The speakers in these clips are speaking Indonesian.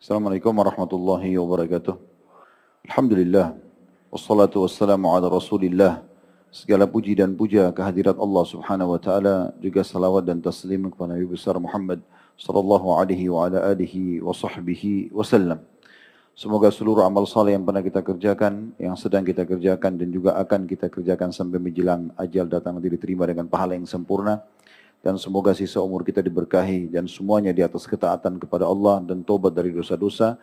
Assalamualaikum warahmatullahi wabarakatuh. Alhamdulillah. Wassalatu wassalamu ala rasulillah. Segala puji dan puja kehadirat Allah subhanahu wa ta'ala. Juga salawat dan taslim kepada Nabi besar Muhammad sallallahu alaihi wa ala alihi wa sahbihi wasallam. Semoga seluruh amal saleh yang pernah kita kerjakan, yang sedang kita kerjakan dan juga akan kita kerjakan sampai menjelang ajal datang nanti diterima dengan pahala yang sempurna. Dan semoga sisa umur kita diberkahi dan semuanya di atas ketaatan kepada Allah dan tobat dari dosa-dosa.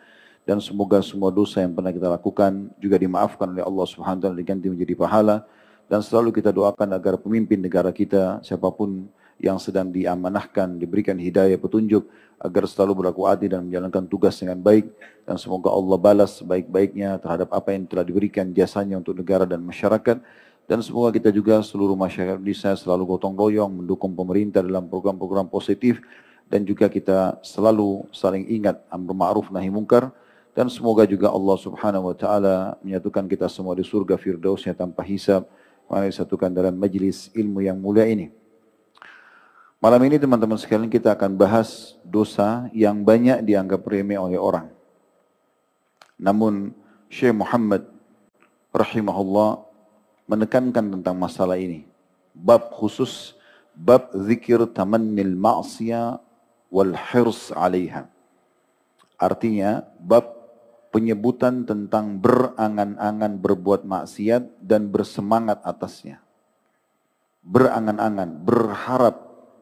Dan semoga semua dosa yang pernah kita lakukan juga dimaafkan oleh Allah Subhanahu wa taala diganti menjadi pahala. Dan selalu kita doakan agar pemimpin negara kita, siapa pun yang sedang diamanahkan, diberikan hidayah petunjuk, agar selalu berlaku adil dan menjalankan tugas dengan baik. Dan semoga Allah balas sebaik-baiknya terhadap apa yang telah diberikan jasanya untuk negara dan masyarakat. Dan semoga kita juga seluruh masyarakat Indonesia selalu gotong royong mendukung pemerintah dalam program-program positif dan juga kita selalu saling ingat amr ma'ruf nahi mungkar dan semoga juga Allah Subhanahu wa taala menyatukan kita semua di surga firdausnya tanpa hisab. Mari satukan dalam majlis ilmu yang mulia ini. Malam ini teman-teman sekalian kita akan bahas dosa yang banyak dianggap remeh oleh orang. Namun Syekh Muhammad rahimahullah menekankan tentang masalah ini. Bab khusus, bab zikir tamannil ma'siyah wal hirs alaiha. Artinya, bab penyebutan tentang berangan-angan berbuat maksiat dan bersemangat atasnya. Berangan-angan, berharap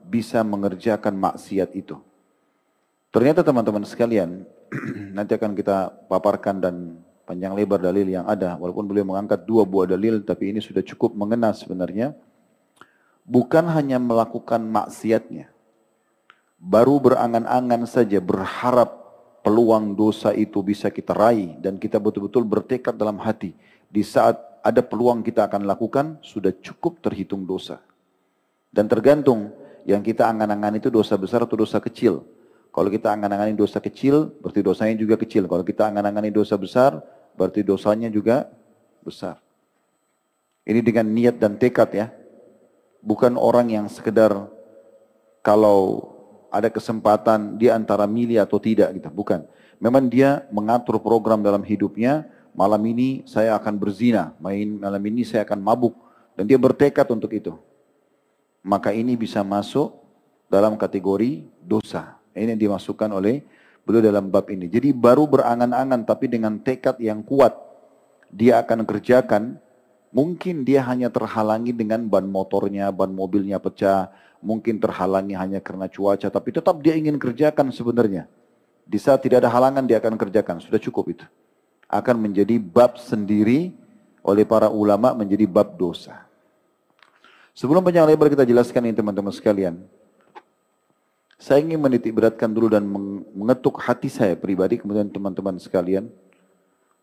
bisa mengerjakan maksiat itu. Ternyata teman-teman sekalian, nanti akan kita paparkan dan panjang lebar dalil yang ada. Walaupun beliau mengangkat dua buah dalil, tapi ini sudah cukup mengena sebenarnya. Bukan hanya melakukan maksiatnya. Baru berangan-angan saja berharap peluang dosa itu bisa kita raih dan kita betul-betul bertekad dalam hati. Di saat ada peluang kita akan lakukan, sudah cukup terhitung dosa. Dan tergantung yang kita angan-angan itu dosa besar atau dosa kecil. Kalau kita angan-angani dosa kecil, berarti dosanya juga kecil. Kalau kita angan-angani dosa besar, berarti dosanya juga besar. Ini dengan niat dan tekad ya. Bukan orang yang sekedar kalau ada kesempatan dia antara milih atau tidak gitu. Bukan. Memang dia mengatur program dalam hidupnya. Malam ini saya akan berzina. Main malam ini saya akan mabuk. Dan dia bertekad untuk itu. Maka ini bisa masuk dalam kategori dosa. Ini yang dimasukkan oleh beliau dalam bab ini. Jadi baru berangan-angan tapi dengan tekad yang kuat dia akan kerjakan. Mungkin dia hanya terhalangi dengan ban motornya, ban mobilnya pecah, mungkin terhalangi hanya karena cuaca, tapi tetap dia ingin kerjakan sebenarnya. Di saat tidak ada halangan dia akan kerjakan, sudah cukup itu. Akan menjadi bab sendiri oleh para ulama menjadi bab dosa. Sebelum panjang lebar kita jelaskan ini teman-teman sekalian. Saya ingin menitik beratkan dulu dan mengetuk hati saya pribadi, kemudian teman-teman sekalian.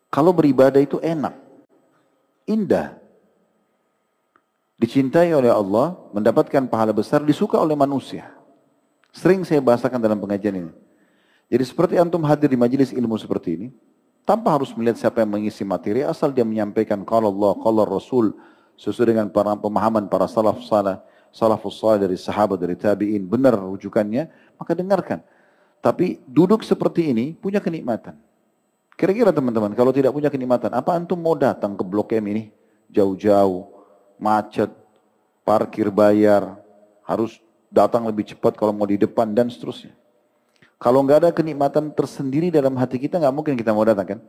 Kalau beribadah itu enak, indah, dicintai oleh Allah, mendapatkan pahala besar, disuka oleh manusia. Sering saya bahasakan dalam pengajian ini. Jadi seperti antum hadir di majelis ilmu seperti ini, tanpa harus melihat siapa yang mengisi materi, asal dia menyampaikan kalau Allah, kalau Rasul, sesuai dengan para pemahaman para salaf salah, salafus salih dari sahabat, dari tabi'in, benar rujukannya, maka dengarkan. Tapi duduk seperti ini punya kenikmatan. Kira-kira teman-teman, kalau tidak punya kenikmatan, apa antum mau datang ke Blok M ini? Jauh-jauh, macet, parkir bayar, harus datang lebih cepat kalau mau di depan dan seterusnya. Kalau nggak ada kenikmatan tersendiri dalam hati kita, nggak mungkin kita mau datang kan?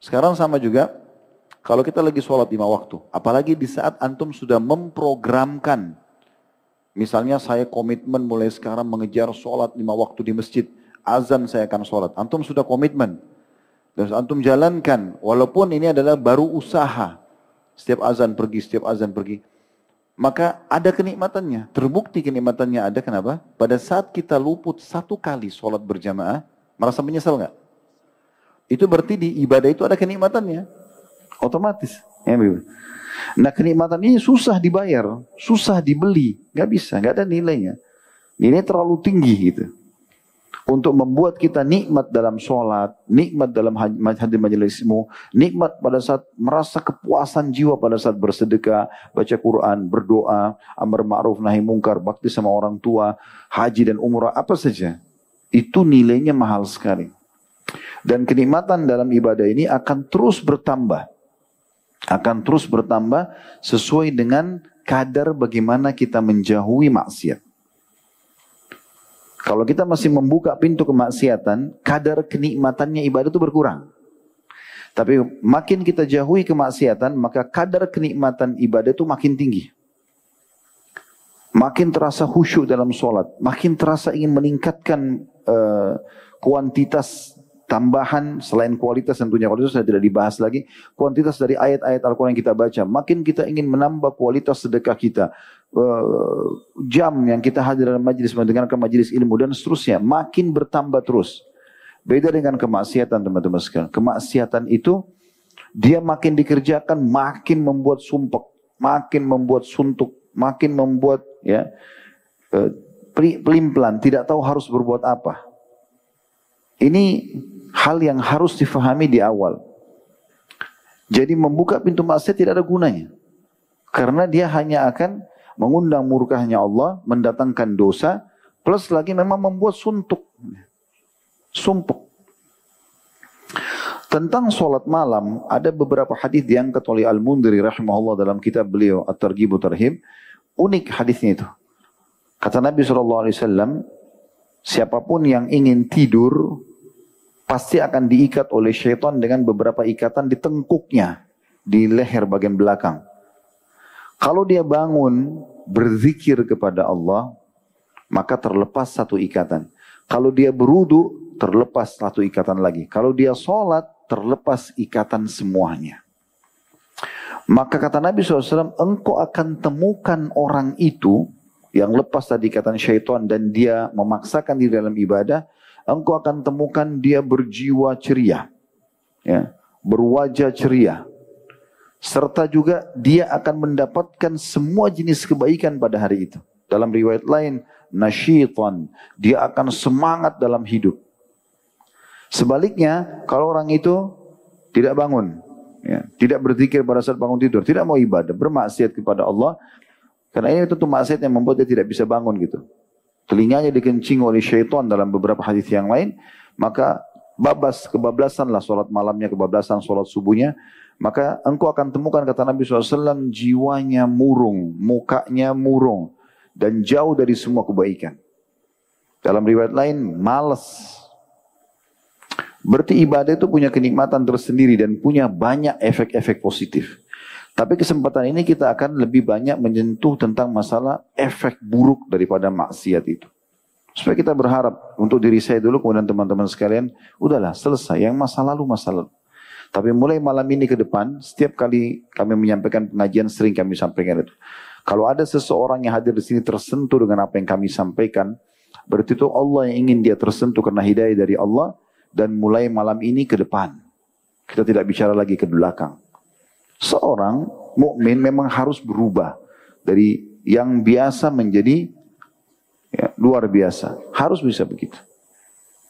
Sekarang sama juga, kalau kita lagi sholat lima waktu, apalagi di saat antum sudah memprogramkan, misalnya saya komitmen mulai sekarang mengejar sholat lima waktu di masjid, azan saya akan sholat. Antum sudah komitmen. Dan antum jalankan, walaupun ini adalah baru usaha. Setiap azan pergi, setiap azan pergi. Maka ada kenikmatannya. Terbukti kenikmatannya ada kenapa? Pada saat kita luput satu kali sholat berjamaah, merasa menyesal nggak? Itu berarti di ibadah itu ada kenikmatannya. Otomatis. Ya, nah kenikmatan ini susah dibayar, susah dibeli, nggak bisa, nggak ada nilainya. Nilai terlalu tinggi gitu. Untuk membuat kita nikmat dalam sholat, nikmat dalam hadir majelismu, nikmat pada saat merasa kepuasan jiwa pada saat bersedekah, baca Quran, berdoa, amar ma'ruf nahi mungkar, bakti sama orang tua, haji dan umrah, apa saja. Itu nilainya mahal sekali. Dan kenikmatan dalam ibadah ini akan terus bertambah. Akan terus bertambah sesuai dengan kadar bagaimana kita menjauhi maksiat. Kalau kita masih membuka pintu kemaksiatan, kadar kenikmatannya ibadah itu berkurang. Tapi makin kita jauhi kemaksiatan, maka kadar kenikmatan ibadah itu makin tinggi. Makin terasa khusyuk dalam sholat, makin terasa ingin meningkatkan uh, kuantitas tambahan selain kualitas tentunya kualitas saya tidak dibahas lagi kuantitas dari ayat-ayat Al-Quran yang kita baca. Makin kita ingin menambah kualitas sedekah kita uh, jam yang kita hadir dalam majlis mendengarkan majlis ilmu dan seterusnya makin bertambah terus. Beda dengan kemaksiatan teman-teman sekalian. Kemaksiatan itu dia makin dikerjakan makin membuat sumpek makin membuat suntuk makin membuat ya uh, pelin-pelan tidak tahu harus berbuat apa ini hal yang harus difahami di awal. Jadi membuka pintu maksiat tidak ada gunanya. Karena dia hanya akan mengundang murkahnya Allah, mendatangkan dosa, plus lagi memang membuat suntuk. Sumpuk. Tentang sholat malam, ada beberapa hadis diangkat oleh Al-Mundiri rahimahullah dalam kitab beliau, At-Targhib Tarhib. Unik hadisnya itu. Kata Nabi SAW, siapa pun yang ingin tidur, pasti akan diikat oleh syaitan dengan beberapa ikatan di tengkuknya, di leher bagian belakang. Kalau dia bangun berzikir kepada Allah, maka terlepas satu ikatan. Kalau dia berudu, terlepas satu ikatan lagi. Kalau dia sholat, terlepas ikatan semuanya. Maka kata Nabi SAW, engkau akan temukan orang itu yang lepas tadi ikatan syaitan dan dia memaksakan diri dalam ibadah, engkau akan temukan dia berjiwa ceria. Ya, berwajah ceria. Serta juga dia akan mendapatkan semua jenis kebaikan pada hari itu. Dalam riwayat lain, nasyitan. Dia akan semangat dalam hidup. Sebaliknya, kalau orang itu tidak bangun, ya, tidak berzikir pada saat bangun tidur, tidak mau ibadah, bermaksiat kepada Allah, karena ini tentu maksiat yang membuat dia tidak bisa bangun gitu telinganya dikencing oleh syaitan dalam beberapa hadis yang lain, maka babas kebablasanlah solat malamnya, kebablasan solat subuhnya, maka engkau akan temukan kata Nabi SAW jiwanya murung, mukanya murung dan jauh dari semua kebaikan. Dalam riwayat lain malas. Berarti ibadah itu punya kenikmatan tersendiri dan punya banyak efek-efek positif. Tapi kesempatan ini kita akan lebih banyak menyentuh tentang masalah efek buruk daripada maksiat itu. Supaya kita berharap untuk diri saya dulu, kemudian teman-teman sekalian, udahlah selesai. Yang masa lalu, masa lalu. Tapi mulai malam ini ke depan, setiap kali kami menyampaikan pengajian, sering kami sampaikan itu. Kalau ada seseorang yang hadir di sini tersentuh dengan apa yang kami sampaikan, berarti itu Allah yang ingin dia tersentuh karena hidayah dari Allah, dan mulai malam ini ke depan. Kita tidak bicara lagi ke belakang. Seorang mukmin memang harus berubah dari yang biasa menjadi ya, luar biasa. Harus bisa begitu.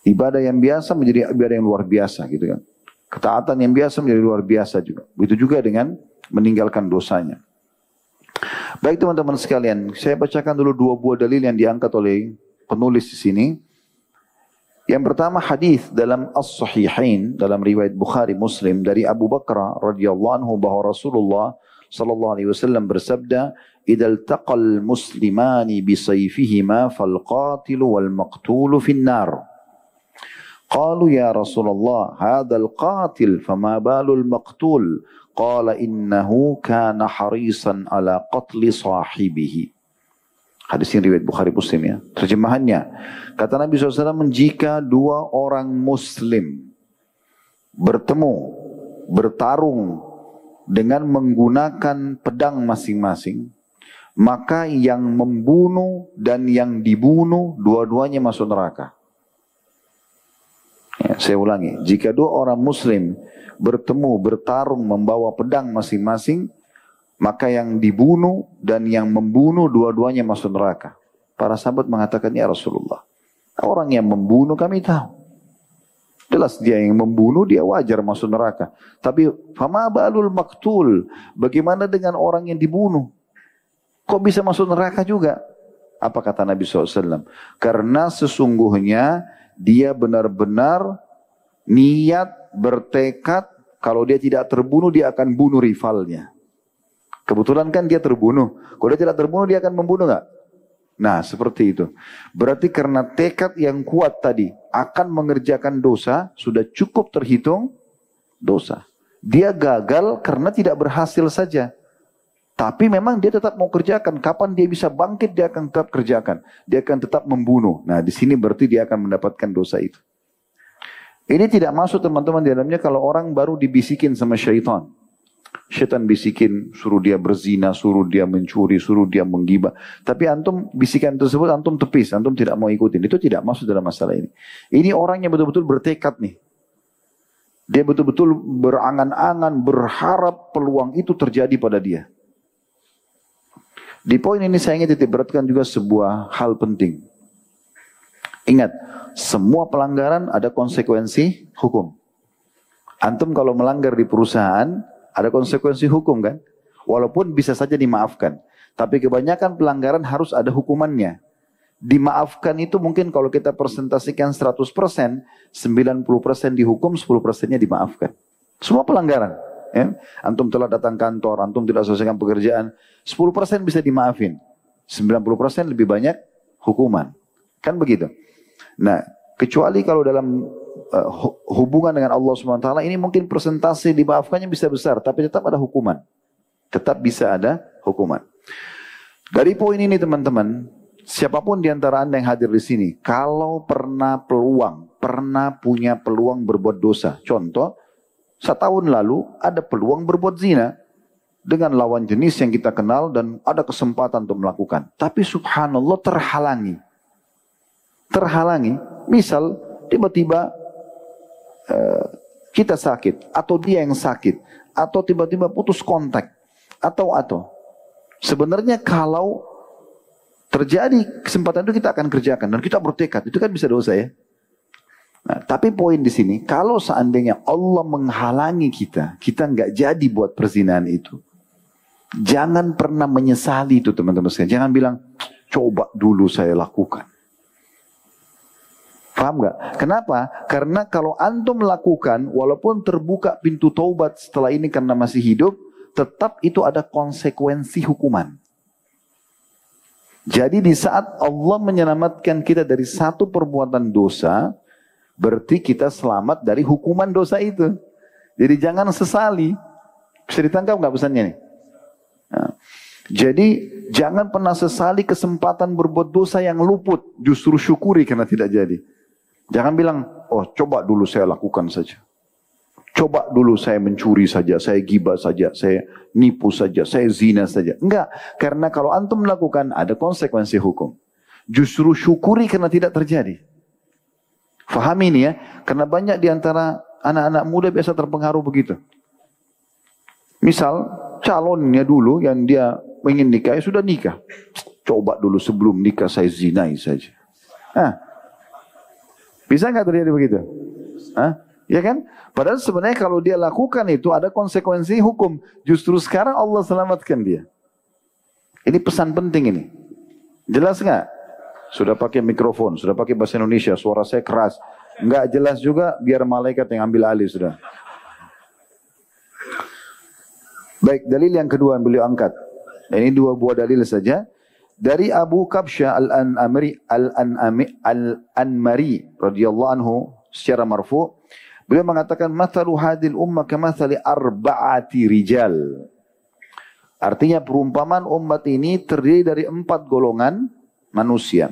Ibadah yang biasa menjadi ibadah yang luar biasa gitu kan. Ketaatan yang biasa menjadi luar biasa juga. Begitu juga dengan meninggalkan dosanya. Baik teman-teman sekalian, saya bacakan dulu dua buah dalil yang diangkat oleh penulis di sini. Yang pertama hadis dalam As-Sahihain dalam riwayat Bukhari Muslim dari Abu Bakar radhiyallahu anhu bahwa Rasulullah sallallahu alaihi wasallam bersabda, "Idza taqal muslimani bi sayfihima fal qatil wal maqtul fin nar." قالوا يا رسول الله هذا القاتل فما بال المقتول قال إنه كان حريصا على قتل صاحبه Hadis ini riwayat Bukhari Muslim ya. Terjemahannya, kata Nabi SAW, jika dua orang Muslim bertemu, bertarung dengan menggunakan pedang masing-masing, maka yang membunuh dan yang dibunuh dua-duanya masuk neraka. Ya, saya ulangi, jika dua orang Muslim bertemu, bertarung, membawa pedang masing-masing, maka yang dibunuh dan yang membunuh dua-duanya masuk neraka. Para sahabat mengatakan, ya Rasulullah, orang yang membunuh kami tahu. Jelas dia yang membunuh, dia wajar masuk neraka. Tapi, fama balul maktul, bagaimana dengan orang yang dibunuh? Kok bisa masuk neraka juga? Apa kata Nabi SAW? Karena sesungguhnya dia benar-benar niat, bertekad, kalau dia tidak terbunuh dia akan bunuh rivalnya. Kebetulan kan dia terbunuh. Kalau dia tidak terbunuh dia akan membunuh nggak? Nah seperti itu. Berarti karena tekad yang kuat tadi akan mengerjakan dosa sudah cukup terhitung dosa. Dia gagal karena tidak berhasil saja. Tapi memang dia tetap mau kerjakan. Kapan dia bisa bangkit, dia akan tetap kerjakan. Dia akan tetap membunuh. Nah, di sini berarti dia akan mendapatkan dosa itu. Ini tidak masuk teman-teman di dalamnya kalau orang baru dibisikin sama syaitan. Syaitan bisikin, suruh dia berzina, suruh dia mencuri, suruh dia menggibah. Tapi antum bisikan tersebut antum tepis, antum tidak mau ikutin. Itu tidak masuk dalam masalah ini. Ini orang yang betul-betul bertekad nih. Dia betul-betul berangan-angan, berharap peluang itu terjadi pada dia. Di poin ini saya ingin titik beratkan juga sebuah hal penting. Ingat, semua pelanggaran ada konsekuensi hukum. Antum kalau melanggar di perusahaan, ada konsekuensi hukum kan? Walaupun bisa saja dimaafkan. Tapi kebanyakan pelanggaran harus ada hukumannya. Dimaafkan itu mungkin kalau kita presentasikan 100%, 90% dihukum, 10%-nya dimaafkan. Semua pelanggaran. Ya? Antum telah datang kantor, antum tidak selesaikan pekerjaan, 10% bisa dimaafin. 90% lebih banyak hukuman. Kan begitu. Nah, kecuali kalau dalam uh, hubungan dengan Allah SWT ini mungkin presentasi dimaafkannya bisa besar, tapi tetap ada hukuman. Tetap bisa ada hukuman. Dari poin ini teman-teman, siapa pun di antara Anda yang hadir di sini, kalau pernah peluang, pernah punya peluang berbuat dosa. Contoh, Setahun lalu ada peluang berbuat zina dengan lawan jenis yang kita kenal dan ada kesempatan untuk melakukan. Tapi subhanallah terhalangi. Terhalangi. Misal tiba-tiba uh, kita sakit atau dia yang sakit atau tiba-tiba putus kontak atau atau sebenarnya kalau terjadi kesempatan itu kita akan kerjakan dan kita bertekad itu kan bisa dosa ya Nah, tapi poin di sini, kalau seandainya Allah menghalangi kita, kita nggak jadi buat perzinahan itu. Jangan pernah menyesali itu teman-teman sekalian. Jangan bilang, coba dulu saya lakukan. Paham nggak? Kenapa? Karena kalau antum melakukan, walaupun terbuka pintu taubat setelah ini karena masih hidup, tetap itu ada konsekuensi hukuman. Jadi di saat Allah menyelamatkan kita dari satu perbuatan dosa, Berarti kita selamat dari hukuman dosa itu. Jadi jangan sesali. Bisa ditangkap nggak pesannya nih? Nah, jadi jangan pernah sesali kesempatan berbuat dosa yang luput. Justru syukuri karena tidak jadi. Jangan bilang, oh coba dulu saya lakukan saja. Coba dulu saya mencuri saja, saya gibah saja, saya nipu saja, saya zina saja. Enggak, karena kalau antum melakukan ada konsekuensi hukum. Justru syukuri karena tidak terjadi. Fahami ini ya, karena banyak di antara anak-anak muda biasa terpengaruh begitu. Misal calonnya dulu yang dia ingin nikah, ya sudah nikah. Coba dulu sebelum nikah saya zinai saja. Hah? Bisa nggak terjadi begitu? Hah? Ya kan? Padahal sebenarnya kalau dia lakukan itu ada konsekuensi hukum. Justru sekarang Allah selamatkan dia. Ini pesan penting ini. Jelas nggak? Sudah pakai mikrofon, sudah pakai bahasa Indonesia, suara saya keras. Enggak jelas juga, biar malaikat yang ambil alih sudah. Baik, dalil yang kedua yang beliau angkat. Ini dua buah dalil saja. Dari Abu Kabsha al-Anmari al-Anmari al-Anmari radhiyallahu anhu secara marfu, beliau mengatakan mathalu hadil ummah kamathali arba'ati rijal. Artinya perumpamaan umat ini terdiri dari empat golongan manusia.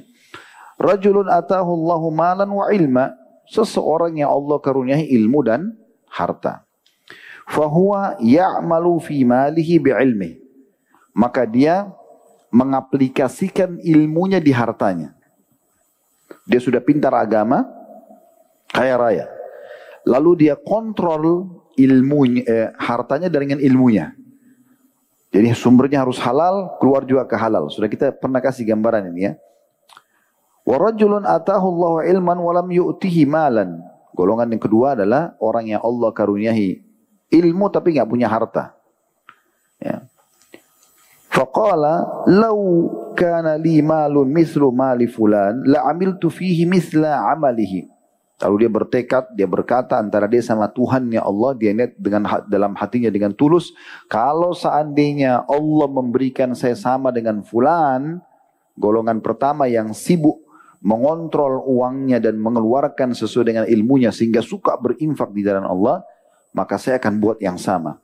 Rajulun atahu Allahu malan wa ilma. Seseorang yang Allah karuniai ilmu dan harta. Fahuwa ya'malu fi malihi bi'ilmi. Maka dia mengaplikasikan ilmunya di hartanya. Dia sudah pintar agama, kaya raya. Lalu dia kontrol ilmunya, eh, hartanya dengan ilmunya. Jadi sumbernya harus halal, keluar juga ke halal. Sudah kita pernah kasih gambaran ini ya. Warajulun atahu Allah ilman walam yu'tihi malan. Golongan yang kedua adalah orang yang Allah karuniahi ilmu tapi nggak punya harta. Faqala law kana li malun mislu mali fulan la amiltu fihi misla amalihi. Lalu dia bertekad, dia berkata antara dia sama Tuhan ya Allah, dia niat dengan dalam hatinya dengan tulus. Kalau seandainya Allah memberikan saya sama dengan fulan, golongan pertama yang sibuk mengontrol uangnya dan mengeluarkan sesuai dengan ilmunya sehingga suka berinfak di jalan Allah, maka saya akan buat yang sama.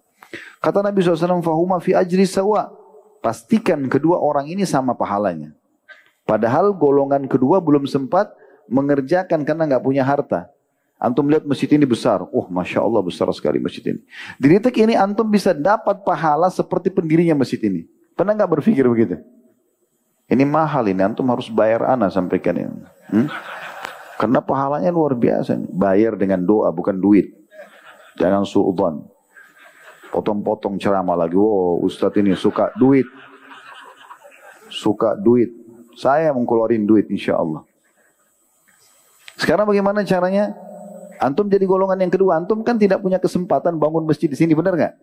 Kata Nabi SAW, Fahuma fi ajri sawa. Pastikan kedua orang ini sama pahalanya. Padahal golongan kedua belum sempat mengerjakan karena nggak punya harta. Antum lihat masjid ini besar. Oh, Masya Allah besar sekali masjid ini. Di titik ini antum bisa dapat pahala seperti pendirinya masjid ini. Pernah nggak berpikir begitu? Ini mahal ini, antum harus bayar ana sampaikan ini. Hmm? Karena pahalanya luar biasa. Bayar dengan doa, bukan duit. Jangan su'udhan. Potong-potong ceramah lagi. Wow, Ustadz ini suka duit. Suka duit. Saya mengkeluarin duit insya Allah. Sekarang bagaimana caranya? Antum jadi golongan yang kedua. Antum kan tidak punya kesempatan bangun masjid di sini, benar nggak?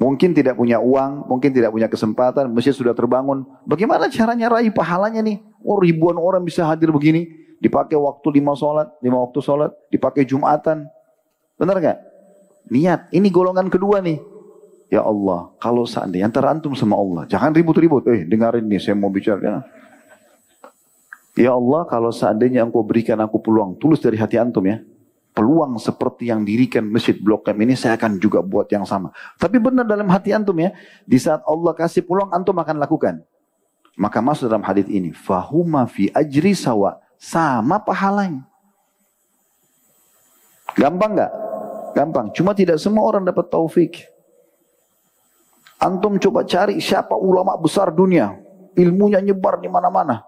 Mungkin tidak punya uang, mungkin tidak punya kesempatan, masjid sudah terbangun. Bagaimana caranya raih pahalanya nih? Oh ribuan orang bisa hadir begini, dipakai waktu lima sholat, lima waktu sholat, dipakai jumatan. Benar nggak? Niat, ini golongan kedua nih. Ya Allah, kalau seandainya antara antum sama Allah, jangan ribut-ribut. Eh, dengarin nih, saya mau bicara. Ya Allah kalau seandainya engkau berikan aku peluang, tulus dari hati antum ya. Peluang seperti yang dirikan masjid Blok M ini saya akan juga buat yang sama. Tapi benar dalam hati antum ya, di saat Allah kasih peluang antum akan lakukan. Maka masuk dalam hadis ini, fahuma fi ajri sawa, sama pahalanya. Gampang nggak? Gampang. Cuma tidak semua orang dapat taufik. Antum coba cari siapa ulama besar dunia, ilmunya nyebar di mana-mana.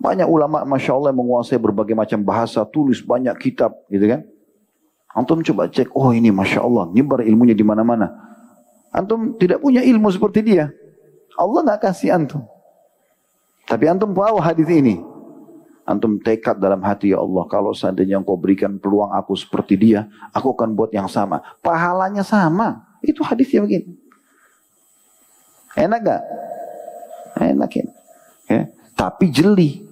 Banyak ulama Masya Allah yang menguasai berbagai macam bahasa, tulis banyak kitab gitu kan. Antum coba cek, oh ini Masya Allah, nyebar ilmunya di mana-mana. Antum tidak punya ilmu seperti dia. Allah nggak kasih antum. Tapi antum bawa hadis ini. Antum tekad dalam hati ya Allah, kalau seandainya engkau berikan peluang aku seperti dia, aku akan buat yang sama. Pahalanya sama. Itu hadisnya begini. Enak gak? Enak ya. ya. Tapi jeli.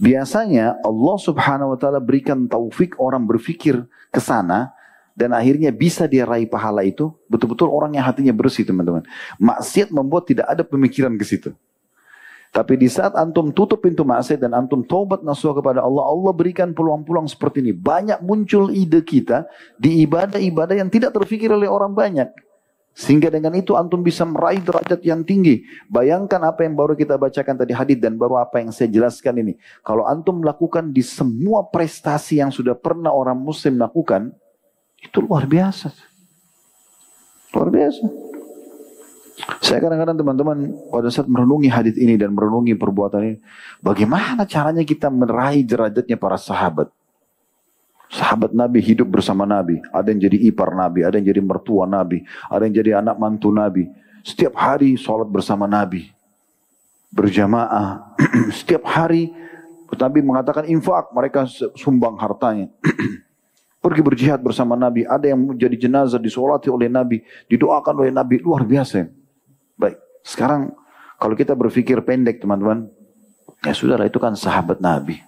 Biasanya Allah subhanahu wa ta'ala berikan taufik orang berfikir ke sana dan akhirnya bisa dia raih pahala itu betul-betul orang yang hatinya bersih teman-teman. Maksiat membuat tidak ada pemikiran ke situ. Tapi di saat antum tutup pintu maksiat dan antum taubat nasuh kepada Allah, Allah berikan peluang-peluang seperti ini. Banyak muncul ide kita di ibadah-ibadah yang tidak terfikir oleh orang banyak. Sehingga dengan itu antum bisa meraih derajat yang tinggi. Bayangkan apa yang baru kita bacakan tadi hadis dan baru apa yang saya jelaskan ini. Kalau antum melakukan di semua prestasi yang sudah pernah orang muslim lakukan, itu luar biasa. Luar biasa. Saya kadang-kadang teman-teman pada saat merenungi hadis ini dan merenungi perbuatan ini, bagaimana caranya kita meraih derajatnya para sahabat? Sahabat Nabi hidup bersama Nabi. Ada yang jadi ipar Nabi, ada yang jadi mertua Nabi, ada yang jadi anak mantu Nabi. Setiap hari sholat bersama Nabi. Berjamaah. Setiap hari Nabi mengatakan infak, mereka sumbang hartanya. Pergi berjihad bersama Nabi. Ada yang jadi jenazah disolati oleh Nabi. Didoakan oleh Nabi. Luar biasa. Sekarang kalau kita berpikir pendek teman-teman. Ya sudah itu kan sahabat Nabi.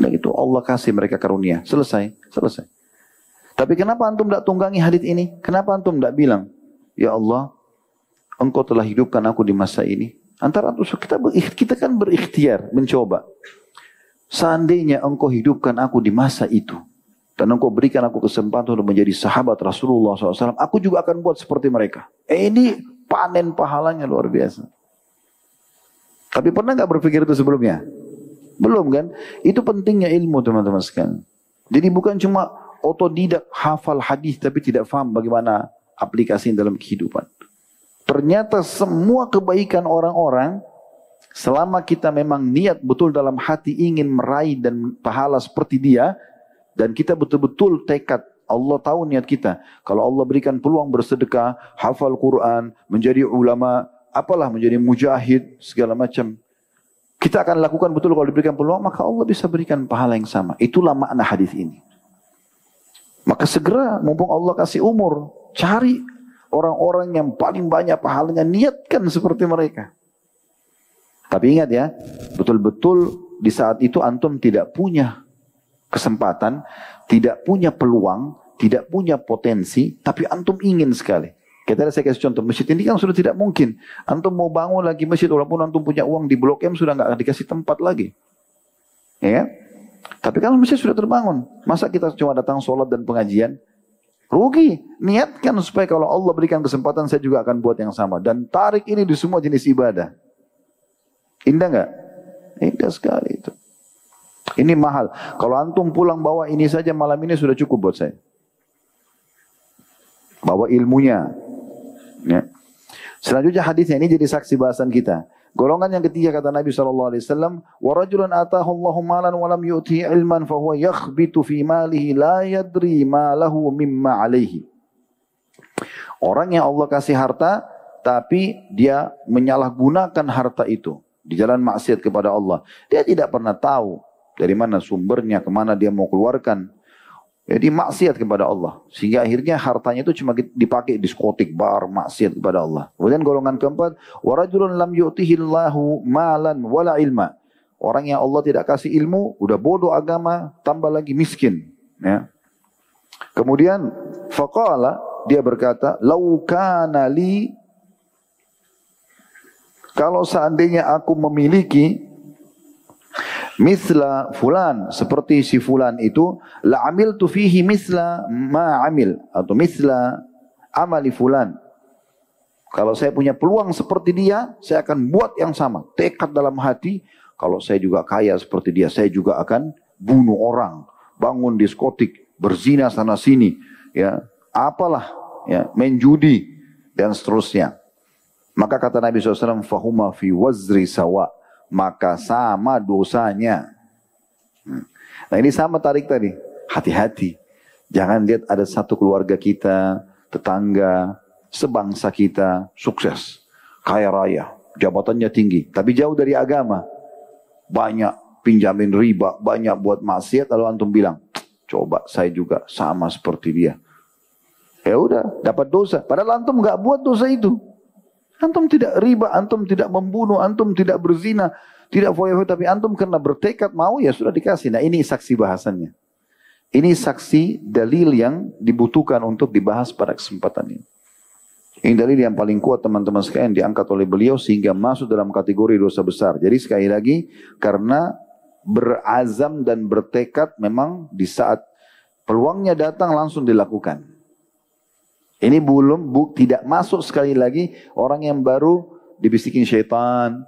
Nah itu Allah kasih mereka karunia. Selesai, selesai. Tapi kenapa antum tidak tunggangi hadis ini? Kenapa antum tidak bilang, Ya Allah, engkau telah hidupkan aku di masa ini. Antara antum kita kita kan berikhtiar, mencoba. Seandainya engkau hidupkan aku di masa itu, dan engkau berikan aku kesempatan untuk menjadi sahabat Rasulullah SAW, aku juga akan buat seperti mereka. Eh, ini panen pahalanya luar biasa. Tapi pernah nggak berpikir itu sebelumnya? Belum kan? Itu pentingnya ilmu teman-teman sekalian. Jadi bukan cuma otodidak hafal hadis tapi tidak faham bagaimana aplikasi dalam kehidupan. Ternyata semua kebaikan orang-orang selama kita memang niat betul dalam hati ingin meraih dan pahala seperti dia dan kita betul-betul tekad Allah tahu niat kita. Kalau Allah berikan peluang bersedekah, hafal Quran, menjadi ulama, apalah menjadi mujahid, segala macam. Kita akan lakukan betul kalau diberikan peluang, maka Allah bisa berikan pahala yang sama. Itulah makna hadis ini. Maka segera, mumpung Allah kasih umur, cari orang-orang yang paling banyak pahalanya, niatkan seperti mereka. Tapi ingat ya, betul-betul di saat itu antum tidak punya kesempatan, tidak punya peluang, tidak punya potensi, tapi antum ingin sekali. Kita saya kasih contoh, masjid ini kan sudah tidak mungkin. Antum mau bangun lagi masjid, walaupun antum punya uang di Blok M sudah nggak dikasih tempat lagi. Ya kan? Tapi kan masjid sudah terbangun. Masa kita cuma datang sholat dan pengajian? Rugi. Niatkan supaya kalau Allah berikan kesempatan saya juga akan buat yang sama. Dan tarik ini di semua jenis ibadah. Indah nggak? Indah sekali itu. Ini mahal. Kalau antum pulang bawa ini saja malam ini sudah cukup buat saya. Bawa ilmunya. Ya. Selanjutnya hadisnya ini jadi saksi bahasan kita. Golongan yang ketiga kata Nabi sallallahu alaihi wasallam, "Wa rajulun ataahu Allahu malan wa lam yu'tihi ilman fa huwa yakhbitu fi malihi la yadri ma lahu mimma alaihi." Orang yang Allah kasih harta tapi dia menyalahgunakan harta itu di jalan maksiat kepada Allah. Dia tidak pernah tahu dari mana sumbernya, ke mana dia mau keluarkan. Jadi maksiat kepada Allah. Sehingga akhirnya hartanya itu cuma dipakai diskotik, bar, maksiat kepada Allah. Kemudian golongan keempat, warajulun lam yu'tihillahu malan wala ilma. Orang yang Allah tidak kasih ilmu, udah bodoh agama, tambah lagi miskin. Ya. Kemudian, faqala, dia berkata, lau kana li, kalau seandainya aku memiliki misla fulan seperti si fulan itu la amil tu fihi misla ma amil atau misla amali fulan. Kalau saya punya peluang seperti dia saya akan buat yang sama. Tekad dalam hati kalau saya juga kaya seperti dia saya juga akan bunuh orang. Bangun diskotik berzina sana sini ya. Apalah ya main judi dan seterusnya. Maka kata Nabi SAW fahuma fi wazri sawa' maka sama dosanya. Hmm. Nah ini sama tarik tadi. Hati-hati. Jangan lihat ada satu keluarga kita, tetangga, sebangsa kita, sukses. Kaya raya, jabatannya tinggi. Tapi jauh dari agama. Banyak pinjamin riba, banyak buat maksiat. Lalu antum bilang, coba saya juga sama seperti dia. Ya udah, dapat dosa. Padahal antum nggak buat dosa itu. Antum tidak riba, antum tidak membunuh, antum tidak berzina, tidak foya tapi antum karena bertekad mau ya sudah dikasih. Nah ini saksi bahasannya. Ini saksi dalil yang dibutuhkan untuk dibahas pada kesempatan ini. Ini dalil yang paling kuat teman-teman sekalian diangkat oleh beliau sehingga masuk dalam kategori dosa besar. Jadi sekali lagi karena berazam dan bertekad memang di saat peluangnya datang langsung dilakukan. Ini belum bu, tidak masuk sekali lagi orang yang baru dibisikin syaitan,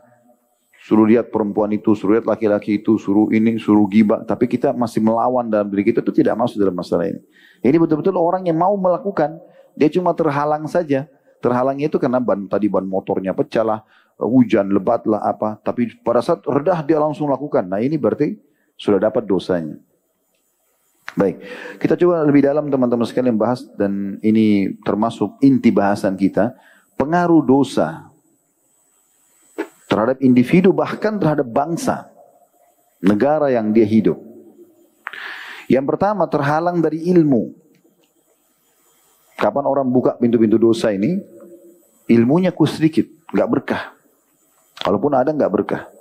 suruh lihat perempuan itu, suruh lihat laki-laki itu, suruh ini, suruh gibah. Tapi kita masih melawan dalam diri kita itu tidak masuk dalam masalah ini. Ini betul-betul orang yang mau melakukan, dia cuma terhalang saja. Terhalangnya itu karena ban tadi ban motornya pecah lah, hujan lebat lah apa. Tapi pada saat redah dia langsung lakukan. Nah ini berarti sudah dapat dosanya. Baik, kita coba lebih dalam teman-teman sekalian bahas dan ini termasuk inti bahasan kita. Pengaruh dosa terhadap individu bahkan terhadap bangsa, negara yang dia hidup. Yang pertama terhalang dari ilmu. Kapan orang buka pintu-pintu dosa ini, ilmunya ku sedikit, nggak berkah. Kalaupun ada nggak berkah.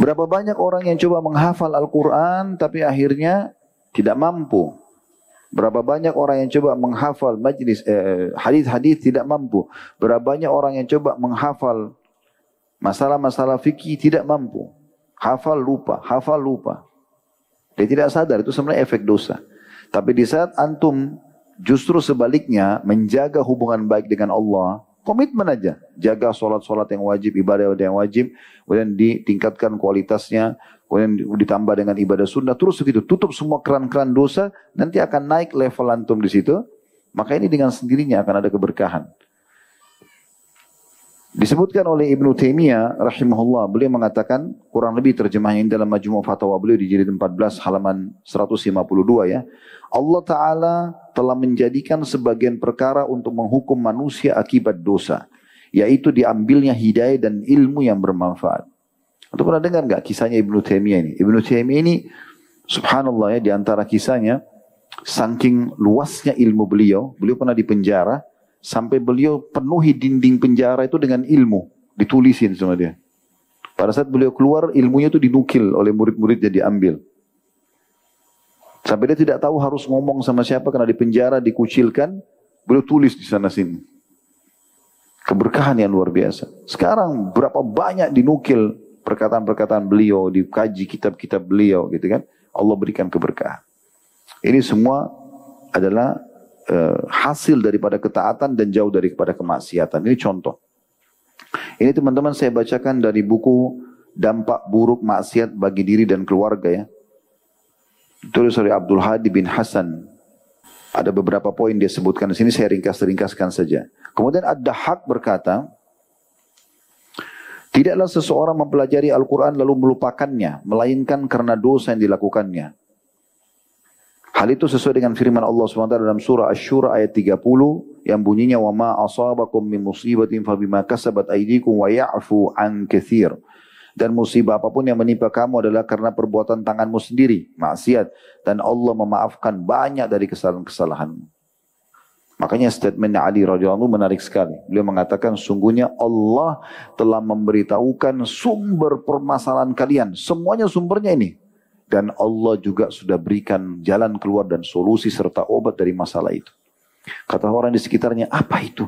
Berapa banyak orang yang coba menghafal Al-Quran tapi akhirnya tidak mampu. Berapa banyak orang yang coba menghafal majlis eh, hadis-hadis tidak mampu. Berapa banyak orang yang coba menghafal masalah-masalah fikih tidak mampu. Hafal lupa, hafal lupa. Dia tidak sadar itu sebenarnya efek dosa. Tapi di saat antum justru sebaliknya menjaga hubungan baik dengan Allah, Komitmen aja. Jaga sholat-sholat yang wajib, ibadah yang wajib. Kemudian ditingkatkan kualitasnya. Kemudian ditambah dengan ibadah sunnah. Terus begitu. Tutup semua keran-keran dosa. Nanti akan naik level antum di situ. Maka ini dengan sendirinya akan ada keberkahan. Disebutkan oleh Ibnu Taimiyah rahimahullah, beliau mengatakan kurang lebih terjemahnya dalam majmu' fatwa beliau di jilid 14 halaman 152 ya. Allah taala telah menjadikan sebagian perkara untuk menghukum manusia akibat dosa, yaitu diambilnya hidayah dan ilmu yang bermanfaat. Untuk pernah dengar enggak kisahnya Ibnu Taimiyah ini? Ibnu Taimiyah ini subhanallah ya di antara kisahnya saking luasnya ilmu beliau, beliau pernah di penjara Sampai beliau penuhi dinding penjara itu dengan ilmu. Ditulisin sama dia. Pada saat beliau keluar, ilmunya itu dinukil oleh murid-muridnya diambil. Sampai dia tidak tahu harus ngomong sama siapa karena di penjara dikucilkan. Beliau tulis di sana sini. Keberkahan yang luar biasa. Sekarang berapa banyak dinukil perkataan-perkataan beliau, dikaji kitab-kitab beliau gitu kan. Allah berikan keberkahan. Ini semua adalah uh, hasil daripada ketaatan dan jauh daripada kemaksiatan. Ini contoh. Ini teman-teman saya bacakan dari buku Dampak Buruk Maksiat Bagi Diri dan Keluarga ya. Tulis oleh Abdul Hadi bin Hasan. Ada beberapa poin dia sebutkan di sini saya ringkas-ringkaskan saja. Kemudian ada hak berkata, Tidaklah seseorang mempelajari Al-Quran lalu melupakannya, melainkan karena dosa yang dilakukannya. Hal itu sesuai dengan firman Allah SWT dalam surah Ash-Shura ayat 30 yang bunyinya wa ma asabakum min musibatin fa bima kasabat aydikum wa ya'fu an katsir dan musibah apa pun yang menimpa kamu adalah karena perbuatan tanganmu sendiri, maksiat. Dan Allah memaafkan banyak dari kesalahan-kesalahanmu. Makanya statement Ali radhiyallahu menarik sekali. Beliau mengatakan sungguhnya Allah telah memberitahukan sumber permasalahan kalian. Semuanya sumbernya ini. Dan Allah juga sudah berikan jalan keluar dan solusi serta obat dari masalah itu. Kata orang di sekitarnya, apa itu?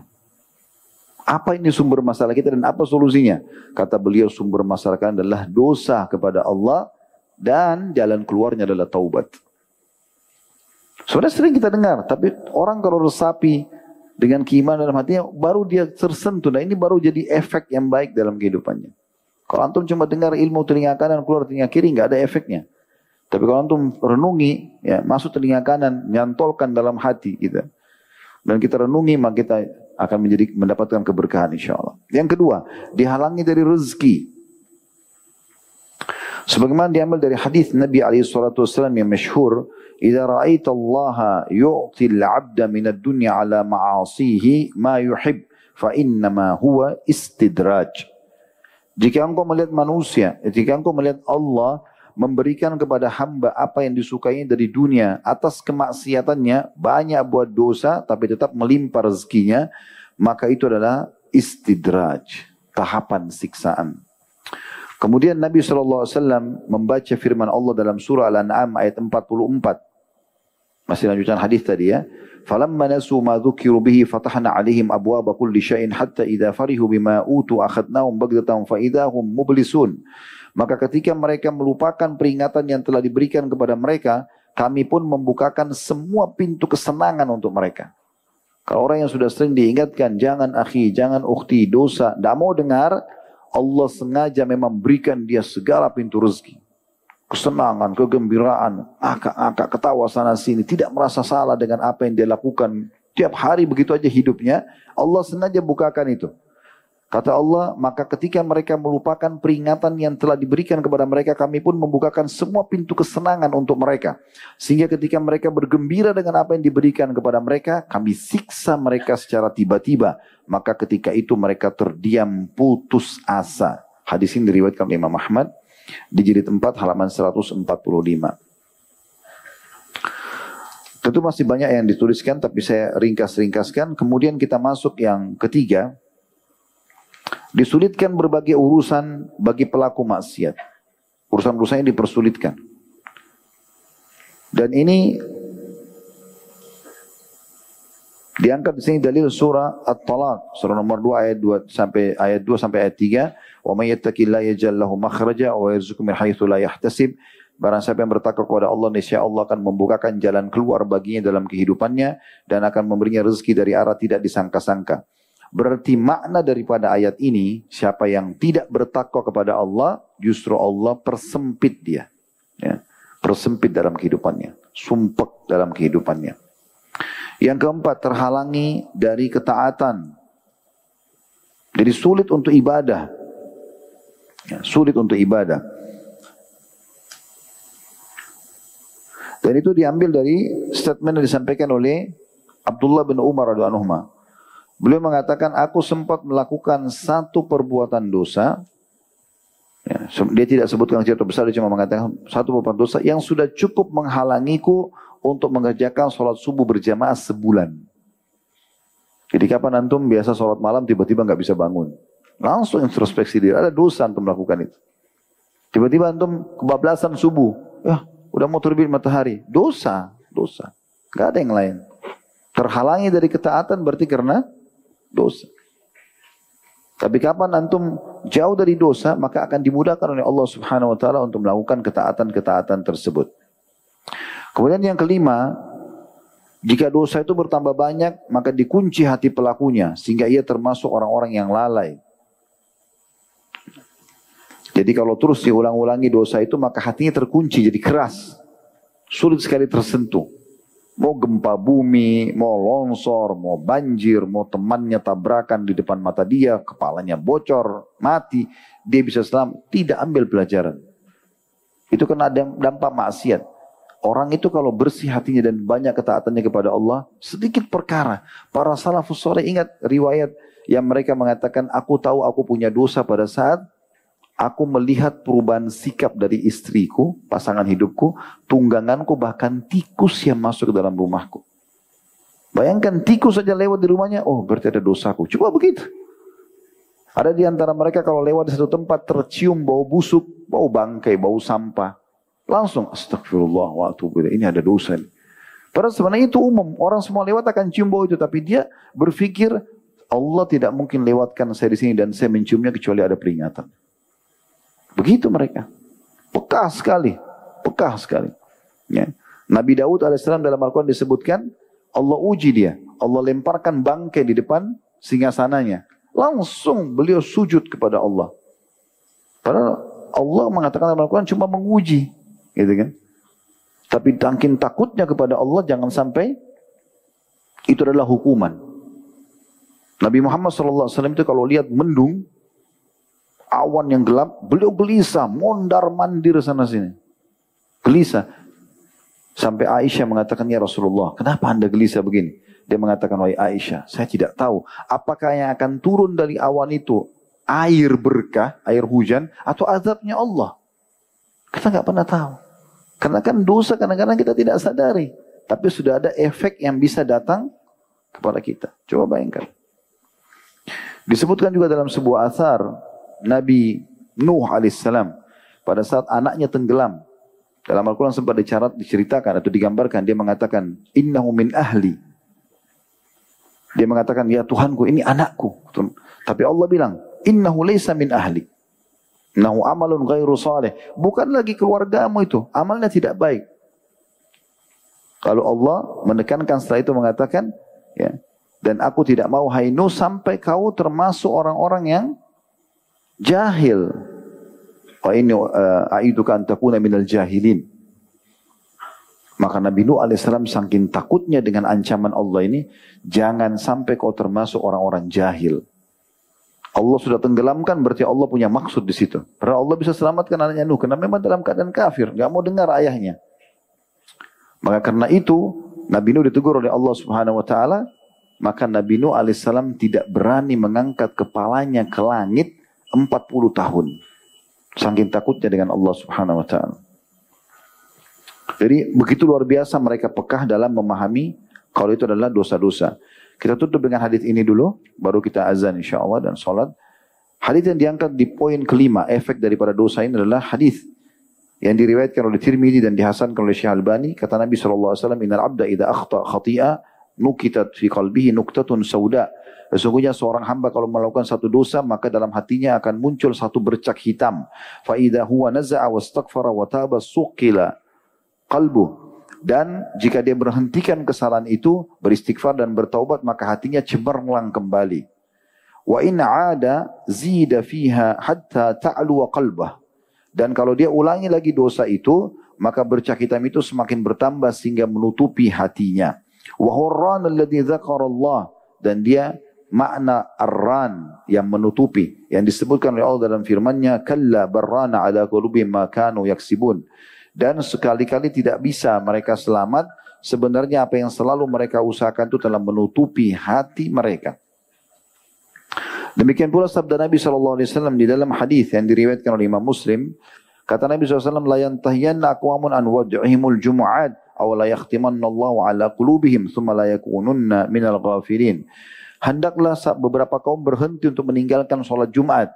Apa ini sumber masalah kita dan apa solusinya? Kata beliau sumber masalah kalian adalah dosa kepada Allah dan jalan keluarnya adalah taubat. Sudah sering kita dengar, tapi orang kalau resapi dengan keimanan dalam hatinya, baru dia tersentuh. Nah ini baru jadi efek yang baik dalam kehidupannya. Kalau antum cuma dengar ilmu telinga kanan keluar telinga kiri, nggak ada efeknya. Tapi kalau antum renungi, ya masuk telinga kanan, nyantolkan dalam hati kita. Dan kita renungi, maka kita akan menjadi mendapatkan keberkahan insya Allah. Yang kedua, dihalangi dari rezeki. Sebagaimana diambil dari hadis Nabi alaihi salatu wasallam yang masyhur, "Idza ra'aita Allah yu'ti al-'abda min ad-dunya 'ala ma'asihi ma yuhib, fa innama huwa istidraj." Jika engkau melihat manusia, jika engkau melihat Allah memberikan kepada hamba apa yang disukainya dari dunia. Atas kemaksiatannya banyak buat dosa tapi tetap melimpah rezekinya. Maka itu adalah istidraj tahapan siksaan. Kemudian Nabi SAW membaca firman Allah dalam surah Al-An'am ayat 44 masih lanjutan hadis tadi ya فلما نسوا ما ذكروا به فتحنا عليهم أبواب كل شيء حتى إذا فرحوا بما أوتوا أخذناهم بغتة فإذا هم مبلسون maka ketika mereka melupakan peringatan yang telah diberikan kepada mereka, kami pun membukakan semua pintu kesenangan untuk mereka. Kalau orang yang sudah sering diingatkan, jangan akhi, jangan ukhti, dosa, tidak mau dengar, Allah sengaja memang berikan dia segala pintu rezeki. Kesenangan, kegembiraan, akak-akak, ketawa sana sini, tidak merasa salah dengan apa yang dia lakukan. Tiap hari begitu aja hidupnya, Allah sengaja bukakan itu. Kata Allah, maka ketika mereka melupakan peringatan yang telah diberikan kepada mereka, kami pun membukakan semua pintu kesenangan untuk mereka. Sehingga ketika mereka bergembira dengan apa yang diberikan kepada mereka, kami siksa mereka secara tiba-tiba. Maka ketika itu mereka terdiam putus asa. Hadis ini diriwayatkan oleh Imam Ahmad di jilid 4 halaman 145. Tentu masih banyak yang dituliskan tapi saya ringkas-ringkaskan. Kemudian kita masuk yang ketiga, Disulitkan berbagai urusan bagi pelaku maksiat. Urusan-urusan ini dipersulitkan. Dan ini diangkat di sini dalil surah At-Talaq, surah nomor 2 ayat 2 sampai ayat 2 sampai ayat 3. Wa may yattaqillaha yaj'al lahu makhraja wa yarzuqhu min haitsu la yahtasib. Barang siapa yang bertakwa kepada Allah, niscaya Allah akan membukakan jalan keluar baginya dalam kehidupannya dan akan memberinya rezeki dari arah tidak disangka-sangka. Berarti makna daripada ayat ini, siapa yang tidak bertakwa kepada Allah, justru Allah persempit dia. Ya, persempit dalam kehidupannya. Sumpek dalam kehidupannya. Yang keempat, terhalangi dari ketaatan. Jadi sulit untuk ibadah. Sulit untuk ibadah. Dan itu diambil dari statement yang disampaikan oleh Abdullah bin Umar radhiyallahu Beliau mengatakan, aku sempat melakukan satu perbuatan dosa. Ya, dia tidak sebutkan kecil atau besar, dia cuma mengatakan satu perbuatan dosa yang sudah cukup menghalangiku untuk mengerjakan sholat subuh berjamaah sebulan. Jadi kapan antum biasa sholat malam tiba-tiba nggak bisa bangun. Langsung introspeksi diri, ada dosa antum melakukan itu. Tiba-tiba antum kebablasan subuh. Ya, udah mau terbit matahari. Dosa, dosa. Gak ada yang lain. Terhalangi dari ketaatan berarti karena dosa. Tapi kapan antum jauh dari dosa, maka akan dimudahkan oleh Allah Subhanahu wa taala untuk melakukan ketaatan-ketaatan tersebut. Kemudian yang kelima, jika dosa itu bertambah banyak, maka dikunci hati pelakunya sehingga ia termasuk orang-orang yang lalai. Jadi kalau terus diulang-ulangi dosa itu maka hatinya terkunci jadi keras. Sulit sekali tersentuh. Mau gempa bumi, mau longsor, mau banjir, mau temannya tabrakan di depan mata dia, kepalanya bocor, mati, dia bisa selamat. Tidak ambil pelajaran. Itu kena dampak maksiat. Orang itu kalau bersih hatinya dan banyak ketaatannya kepada Allah, sedikit perkara. Para salafus soleh ingat riwayat yang mereka mengatakan, aku tahu aku punya dosa pada saat Aku melihat perubahan sikap dari istriku, pasangan hidupku, tungganganku, bahkan tikus yang masuk ke dalam rumahku. Bayangkan tikus saja lewat di rumahnya, oh berarti ada dosaku. Coba begitu. Ada di antara mereka kalau lewat di satu tempat tercium bau busuk, bau bangkai, bau sampah. Langsung astagfirullah wa Ini ada dosa ini. Padahal sebenarnya itu umum. Orang semua lewat akan cium bau itu. Tapi dia berpikir Allah tidak mungkin lewatkan saya di sini dan saya menciumnya kecuali ada peringatan. Begitu mereka. Pekah sekali. Pekah sekali. Ya. Nabi Daud AS dalam Al-Quran disebutkan, Allah uji dia. Allah lemparkan bangkai di depan singgasananya. Langsung beliau sujud kepada Allah. Padahal Allah mengatakan dalam Al-Quran cuma menguji. Gitu kan. Tapi tangkin takutnya kepada Allah jangan sampai itu adalah hukuman. Nabi Muhammad SAW itu kalau lihat mendung, awan yang gelap, beliau gelisah, mondar mandir sana sini. Gelisah. Sampai Aisyah mengatakan, ya Rasulullah, kenapa anda gelisah begini? Dia mengatakan, wahai Aisyah, saya tidak tahu apakah yang akan turun dari awan itu air berkah, air hujan, atau azabnya Allah. Kita nggak pernah tahu. Karena kan dosa kadang-kadang kita tidak sadari. Tapi sudah ada efek yang bisa datang kepada kita. Coba bayangkan. Disebutkan juga dalam sebuah asar Nabi Nuh alaihissalam pada saat anaknya tenggelam. Dalam Al-Quran sempat dicarat, diceritakan atau digambarkan. Dia mengatakan, innahu min ahli. Dia mengatakan, ya Tuhanku ini anakku. Tapi Allah bilang, innahu laysa min ahli. Innahu amalun ghairu salih. Bukan lagi keluargamu itu. Amalnya tidak baik. Kalau Allah menekankan setelah itu mengatakan, ya, dan aku tidak mau hainu sampai kau termasuk orang-orang yang jahil. Wa ini uh, aiduka an takuna minal jahilin. Maka Nabi Nuh alaihissalam saking takutnya dengan ancaman Allah ini, jangan sampai kau termasuk orang-orang jahil. Allah sudah tenggelamkan berarti Allah punya maksud di situ. Karena Allah bisa selamatkan anaknya Nuh karena memang dalam keadaan kafir, nggak mau dengar ayahnya. Maka karena itu Nabi Nuh ditegur oleh Allah Subhanahu wa taala, maka Nabi Nuh alaihissalam tidak berani mengangkat kepalanya ke langit 40 tahun. Saking takutnya dengan Allah subhanahu wa ta'ala. Jadi begitu luar biasa mereka pekah dalam memahami kalau itu adalah dosa-dosa. Kita tutup dengan hadis ini dulu, baru kita azan insya Allah dan sholat. Hadis yang diangkat di poin kelima, efek daripada dosa ini adalah hadis yang diriwayatkan oleh Tirmidzi dan dihasankan oleh Syekh Albani. Kata Nabi SAW, Inna abda idha akhta khati'a nukitat fi qalbihi nuktatun sauda. Sesungguhnya seorang hamba kalau melakukan satu dosa maka dalam hatinya akan muncul satu bercak hitam. Fa huwa naza'a wastaghfara wa taba suqila qalbu. Dan jika dia berhentikan kesalahan itu, beristighfar dan bertaubat maka hatinya cemerlang kembali. Wa in 'ada zida fiha hatta ta'lu qalbah. Dan kalau dia ulangi lagi dosa itu, maka bercak hitam itu semakin bertambah sehingga menutupi hatinya. Wa hurran alladhi Allah dan dia makna arran yang menutupi yang disebutkan oleh Allah dalam firman-Nya kalla barrana ala qulubihim ma kanu yaksibun. Dan sekali-kali tidak bisa mereka selamat sebenarnya apa yang selalu mereka usahakan itu telah menutupi hati mereka. Demikian pula sabda Nabi SAW di dalam hadis yang diriwayatkan oleh Imam Muslim kata Nabi SAW la yantahiyanna aqwamun an wad'ihimul jumu'at aw la yakhtimanna Allah ala qulubihim thumma la yakununna minal ghafirin hendaklah beberapa kaum berhenti untuk meninggalkan sholat Jumat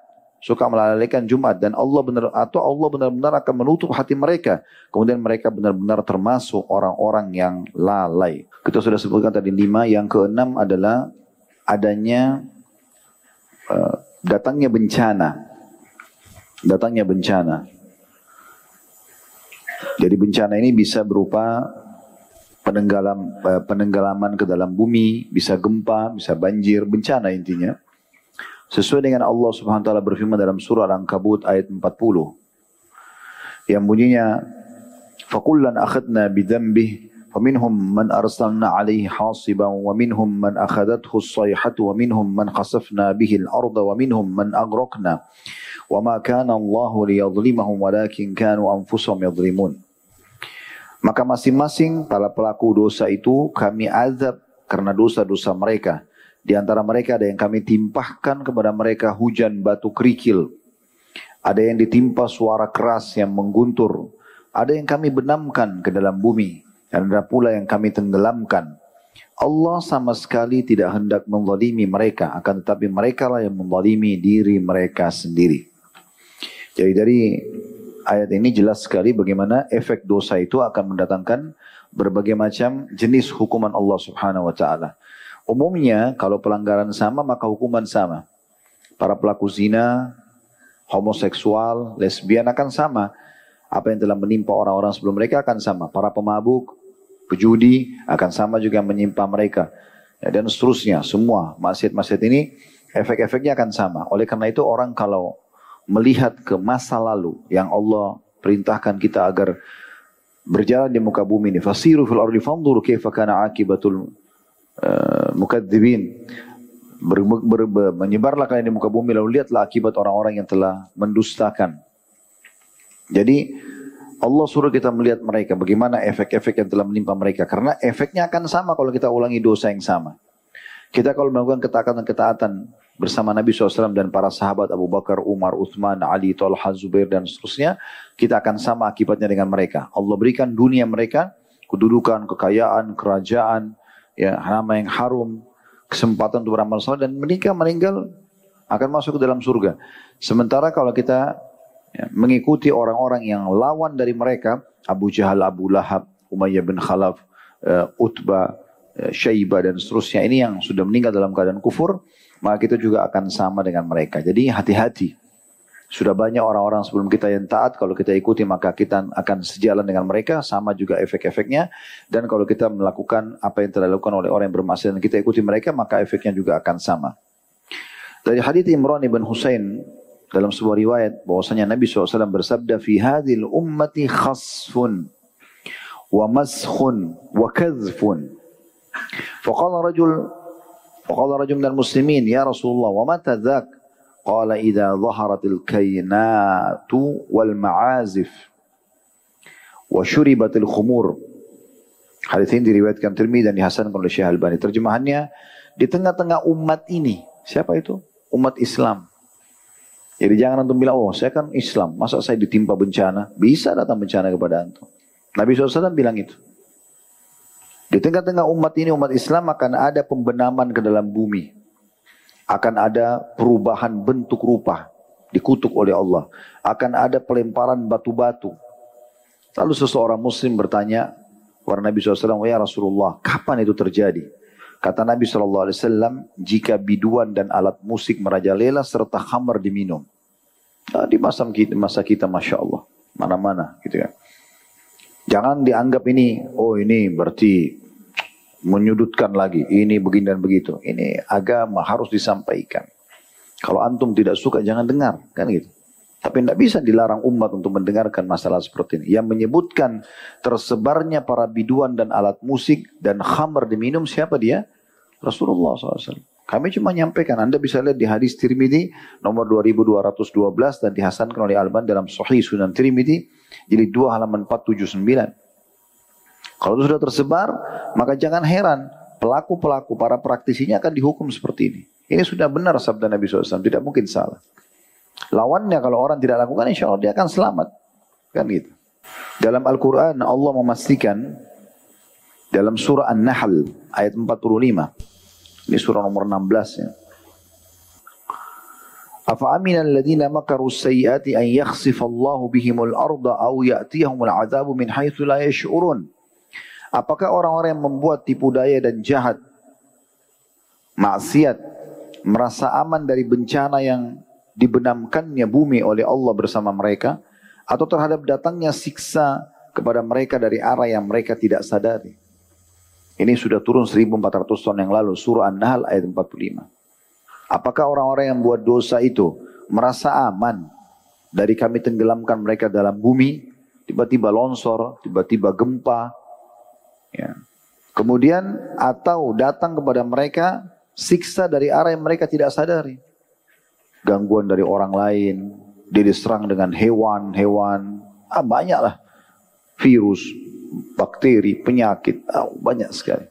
suka melalaikan Jumat dan Allah benar atau Allah benar-benar akan menutup hati mereka. Kemudian mereka benar-benar termasuk orang-orang yang lalai. Kita sudah sebutkan tadi lima. Yang keenam adalah adanya uh, datangnya bencana. Datangnya bencana. Jadi bencana ini bisa berupa penenggalam, uh, penenggelaman ke dalam bumi, bisa gempa, bisa banjir, bencana intinya. Sesuai dengan Allah Subhanahu wa taala berfirman dalam surah Al-Ankabut ayat 40. Yang bunyinya fakullan akhadna bidzambih فمنهم من أرسلنا عليه حاصبا ومنهم من أخذته الصيحة ومنهم من خسفنا به الأرض ومنهم من أغرقنا وما كان الله ليظلمهم ولكن كانوا أنفسهم يظلمون Maka masing-masing para pelaku dosa itu kami azab karena dosa-dosa mereka. Di antara mereka ada yang kami timpahkan kepada mereka hujan batu kerikil. Ada yang ditimpa suara keras yang mengguntur. Ada yang kami benamkan ke dalam bumi. Dan ada pula yang kami tenggelamkan. Allah sama sekali tidak hendak menzalimi mereka. Akan tetapi mereka lah yang menzalimi diri mereka sendiri. Jadi dari ayat ini jelas sekali bagaimana efek dosa itu akan mendatangkan berbagai macam jenis hukuman Allah subhanahu wa ta'ala. Umumnya kalau pelanggaran sama maka hukuman sama. Para pelaku zina, homoseksual, lesbian akan sama. Apa yang telah menimpa orang-orang sebelum mereka akan sama. Para pemabuk, pejudi akan sama juga menimpa mereka. Ya, dan seterusnya, semua maksiat-maksiat ini efek-efeknya akan sama. Oleh karena itu orang kalau melihat ke masa lalu yang Allah perintahkan kita agar berjalan di muka bumi ini. Fasiru fil ardi fanzuru kaifa kana akibatul uh, mukadzibin ber, ber, ber, menyebarlah kalian di muka bumi lalu lihatlah akibat orang-orang yang telah mendustakan. Jadi Allah suruh kita melihat mereka bagaimana efek-efek yang telah menimpa mereka karena efeknya akan sama kalau kita ulangi dosa yang sama. Kita kalau melakukan ketaatan-ketaatan bersama Nabi SAW dan para sahabat Abu Bakar, Umar, Uthman, Ali, Talha, Zubair dan seterusnya, kita akan sama akibatnya dengan mereka. Allah berikan dunia mereka kedudukan, kekayaan, kerajaan, ya nama yang harum, kesempatan untuk beramal soleh dan menikah meninggal akan masuk ke dalam surga. Sementara kalau kita ya, mengikuti orang-orang yang lawan dari mereka, Abu Jahal, Abu Lahab, Umayyah bin Khalaf, uh, Utbah, uh, Syaibah dan seterusnya ini yang sudah meninggal dalam keadaan kufur, maka kita juga akan sama dengan mereka. Jadi hati-hati. Sudah banyak orang-orang sebelum kita yang taat, kalau kita ikuti maka kita akan sejalan dengan mereka, sama juga efek-efeknya. Dan kalau kita melakukan apa yang telah dilakukan oleh orang yang bermaksiat dan kita ikuti mereka, maka efeknya juga akan sama. Dari hadits Imran ibn Husain dalam sebuah riwayat bahwasanya Nabi SAW bersabda fi hadil ummati khasfun wa maskhun wa kadhfun. Faqala rajul faqala rajul minal muslimin ya Rasulullah wa mata idza dhaharatil kainatu wal ma'azif wa syuribatil khumur. Hadis ini diriwayatkan Tirmidzi dan dihasankan oleh Syekh Albani. Terjemahannya di tengah-tengah umat ini, siapa itu? Umat Islam. Jadi jangan antum bilang, oh saya kan Islam, masa saya ditimpa bencana? Bisa datang bencana kepada antum. Nabi SAW bilang itu. Di tengah-tengah umat ini, umat Islam akan ada pembenaman ke dalam bumi. Akan ada perubahan bentuk rupa dikutuk oleh Allah. Akan ada pelemparan batu-batu. Lalu seseorang muslim bertanya kepada Nabi SAW ya Rasulullah kapan itu terjadi? Kata Nabi SAW jika biduan dan alat musik merajalela serta khamar diminum. Nah, di masa kita, masa kita Masya Allah. Mana-mana gitu ya jangan dianggap ini oh ini berarti menyudutkan lagi ini begini dan begitu. Ini agama harus disampaikan. Kalau antum tidak suka jangan dengar, kan gitu. Tapi tidak bisa dilarang umat untuk mendengarkan masalah seperti ini. Yang menyebutkan tersebarnya para biduan dan alat musik dan khamar diminum siapa dia? Rasulullah SAW. Kami cuma nyampaikan, Anda bisa lihat di hadis Tirmidzi nomor 2212 dan dihasankan oleh Alban dalam Sahih Sunan Tirmidzi jadi 2 halaman 479. Kalau itu sudah tersebar, maka jangan heran pelaku-pelaku para praktisinya akan dihukum seperti ini. Ini sudah benar sabda Nabi SAW, tidak mungkin salah. Lawannya kalau orang tidak lakukan, insya Allah dia akan selamat. Kan gitu. Dalam Al-Quran Allah memastikan dalam surah An-Nahl ayat 45. Ini surah nomor 16 ya. Afa amina alladziina makaru sayyiati an yakhsifallahu bihimul arda aw ya'tiyahumul 'adzabu min haitsu la yash'urun. Apakah orang-orang yang membuat tipu daya dan jahat maksiat merasa aman dari bencana yang dibenamkannya bumi oleh Allah bersama mereka atau terhadap datangnya siksa kepada mereka dari arah yang mereka tidak sadari. Ini sudah turun 1400 tahun yang lalu surah An-Nahl ayat 45. Apakah orang-orang yang buat dosa itu merasa aman dari kami tenggelamkan mereka dalam bumi, tiba-tiba longsor, tiba-tiba gempa, ya. Kemudian atau datang kepada mereka siksa dari arah yang mereka tidak sadari. Gangguan dari orang lain, dia diserang dengan hewan-hewan, ah, banyaklah virus, bakteri, penyakit, ah, banyak sekali.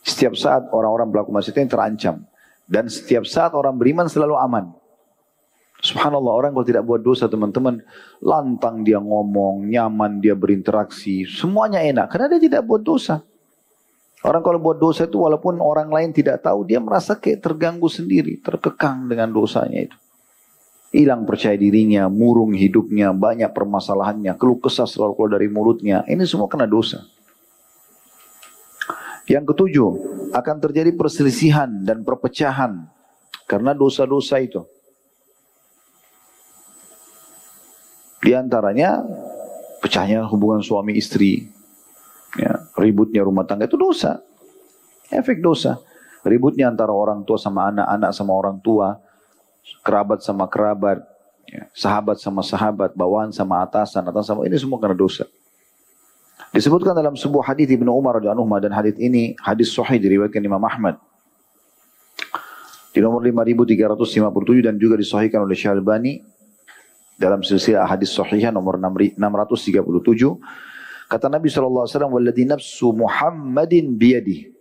Setiap saat orang-orang pelaku maksiat ini terancam. Dan setiap saat orang beriman selalu aman. Subhanallah orang kalau tidak buat dosa teman-teman lantang dia ngomong, nyaman dia berinteraksi, semuanya enak karena dia tidak buat dosa. Orang kalau buat dosa itu walaupun orang lain tidak tahu dia merasa kayak terganggu sendiri, terkekang dengan dosanya itu. Hilang percaya dirinya, murung hidupnya, banyak permasalahannya, keluh kesah selalu keluar dari mulutnya. Ini semua kena dosa. Yang ketujuh, akan terjadi perselisihan dan perpecahan karena dosa-dosa itu. Di antaranya pecahnya hubungan suami istri, ya, ributnya rumah tangga itu dosa, efek dosa. Ributnya antara orang tua sama anak, anak sama orang tua, kerabat sama kerabat, ya, sahabat sama sahabat, bawaan sama atasan, atasan sama ini semua karena dosa. Disebutkan dalam sebuah hadis Ibnu Umar radhiyallahu dan hadis ini hadis sahih diriwayatkan Imam Ahmad. Di nomor 5357 dan juga disahihkan oleh Syalbani dalam silsilah hadis sahihah nomor 637 kata Nabi sallallahu alaihi wasallam walladzi nafsu Muhammadin biyadihi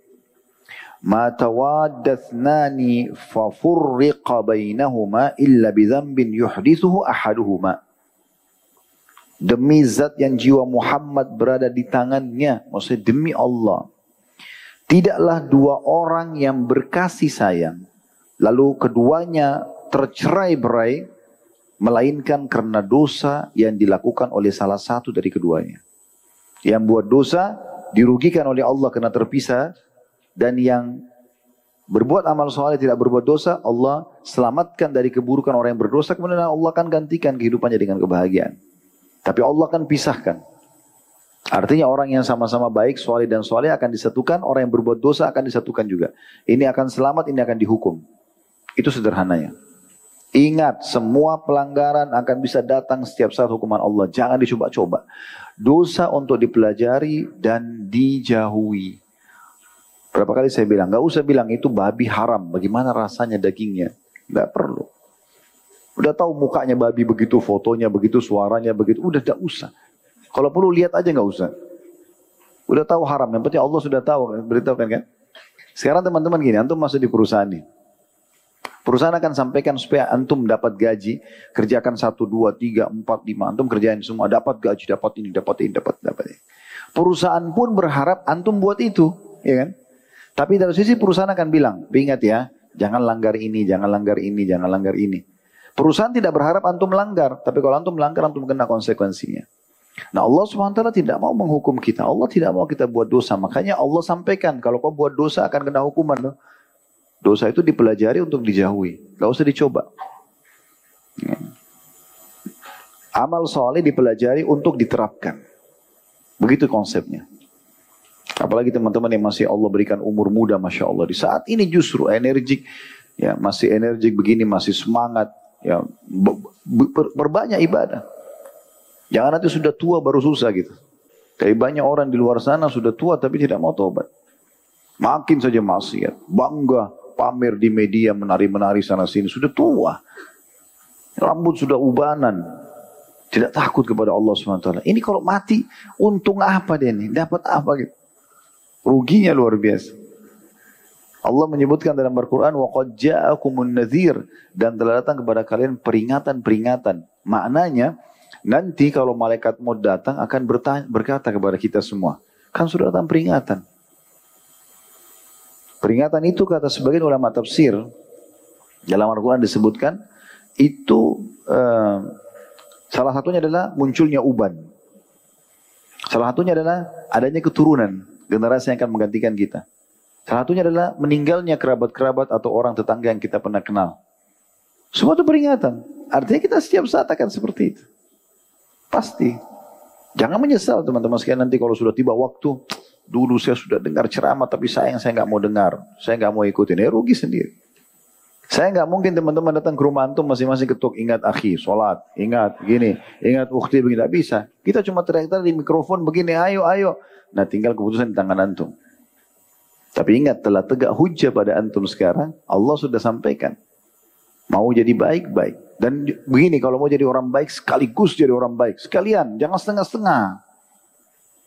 ahaduhuma Demi zat yang jiwa Muhammad berada di tangannya. Maksudnya demi Allah. Tidaklah dua orang yang berkasih sayang. Lalu keduanya tercerai berai. Melainkan karena dosa yang dilakukan oleh salah satu dari keduanya. Yang buat dosa dirugikan oleh Allah karena terpisah. Dan yang berbuat amal soleh tidak berbuat dosa. Allah selamatkan dari keburukan orang yang berdosa. Kemudian Allah akan gantikan kehidupannya dengan kebahagiaan. Tapi Allah akan pisahkan. Artinya orang yang sama-sama baik, soleh dan soleh akan disatukan, orang yang berbuat dosa akan disatukan juga. Ini akan selamat, ini akan dihukum. Itu sederhananya. Ingat, semua pelanggaran akan bisa datang setiap saat hukuman Allah. Jangan dicoba-coba. Dosa untuk dipelajari dan dijauhi. Berapa kali saya bilang, gak usah bilang itu babi haram. Bagaimana rasanya dagingnya? Gak perlu. Udah tahu mukanya babi begitu, fotonya begitu, suaranya begitu. Udah tidak usah. Kalau perlu lihat aja nggak usah. Udah tahu haram. Yang penting Allah sudah tahu. Beritahu kan. Sekarang teman-teman gini, antum masuk di perusahaan nih. Perusahaan akan sampaikan supaya antum dapat gaji, kerjakan satu, dua, tiga, empat, lima. Antum kerjain semua, dapat gaji, dapat ini, dapat ini, dapat, dapat ini. Perusahaan pun berharap antum buat itu, ya kan? Tapi dari sisi perusahaan akan bilang, ingat ya, jangan langgar ini, jangan langgar ini, jangan langgar ini. Perusahaan tidak berharap antum melanggar, tapi kalau antum melanggar antum kena konsekuensinya. Nah Allah SWT tidak mau menghukum kita. Allah tidak mau kita buat dosa. Makanya Allah sampaikan kalau kau buat dosa akan kena hukuman. Dosa itu dipelajari untuk dijauhi. Gak usah dicoba. Amal soleh dipelajari untuk diterapkan. Begitu konsepnya. Apalagi teman-teman yang masih Allah berikan umur muda Masya Allah. Di saat ini justru energik. Ya, masih energik begini, masih semangat. Ya, berbanyak ibadah. Jangan nanti sudah tua baru susah gitu. Tapi banyak orang di luar sana sudah tua tapi tidak mau tobat. Makin saja maksiat, bangga, pamer di media, menari-menari sana sini, sudah tua. Rambut sudah ubanan, tidak takut kepada Allah SWT. Ini kalau mati, untung apa dia ini? Dapat apa gitu? Ruginya luar biasa. Allah menyebutkan dalam Al-Quran وَقَدْ جَاءَكُمُ النَّذِيرِ dan telah datang kepada kalian peringatan-peringatan. Maknanya nanti kalau malaikat mau datang akan bertanya, berkata kepada kita semua, kan sudah datang peringatan. Peringatan itu kata sebagian ulama tafsir dalam Al-Quran disebutkan itu uh, salah satunya adalah munculnya uban. Salah satunya adalah adanya keturunan generasi yang akan menggantikan kita. Salah satunya adalah meninggalnya kerabat-kerabat atau orang tetangga yang kita pernah kenal. Semua itu peringatan. Artinya kita setiap saat akan seperti itu. Pasti. Jangan menyesal teman-teman sekalian nanti kalau sudah tiba waktu. Dulu saya sudah dengar ceramah tapi sayang saya nggak mau dengar. Saya nggak mau ikutin. Ya rugi sendiri. Saya nggak mungkin teman-teman datang ke rumah antum masing-masing ketuk ingat akhi, sholat, ingat gini, ingat ukti begini, tidak bisa. Kita cuma teriak-teriak di mikrofon begini, ayo, ayo. Nah tinggal keputusan di tangan antum. Tapi ingat telah tegak hujah pada antum sekarang, Allah sudah sampaikan. Mau jadi baik, baik. Dan begini, kalau mau jadi orang baik, sekaligus jadi orang baik. Sekalian, jangan setengah-setengah.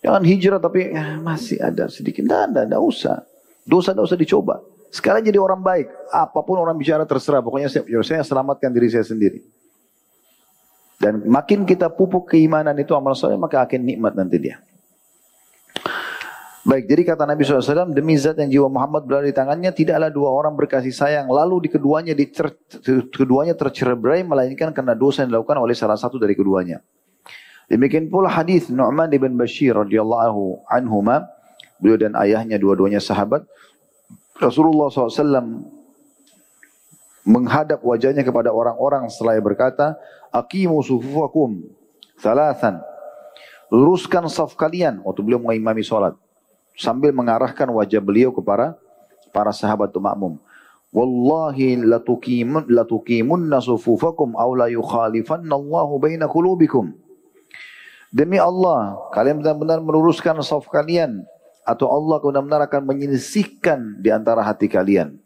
Jangan hijrah tapi ya, masih ada sedikit. Tidak ada, tidak usah. Dosa tidak usah dicoba. Sekarang jadi orang baik. Apa pun orang bicara terserah. Pokoknya saya, ya saya selamatkan diri saya sendiri. Dan makin kita pupuk keimanan itu amal soleh, maka akan nikmat nanti dia. Baik, jadi kata Nabi SAW, demi zat yang jiwa Muhammad berada di tangannya, tidaklah dua orang berkasih sayang, lalu di keduanya, di ter, keduanya tercerai melainkan karena dosa yang dilakukan oleh salah satu dari keduanya. Demikian pula hadis Nu'man ibn Bashir radhiyallahu anhuma, beliau dan ayahnya dua-duanya sahabat, Rasulullah SAW menghadap wajahnya kepada orang-orang setelah berkata, Aqimu sufufakum, thalathan, luruskan saf kalian, waktu beliau mengimami sholat sambil mengarahkan wajah beliau kepada para sahabat makmum. Wallahi latukimun latukimunna sufufakum aw la yukhalifanna Allahu baina qulubikum. Demi Allah, kalian benar-benar meluruskan saf kalian atau Allah benar-benar akan menyisihkan di antara hati kalian.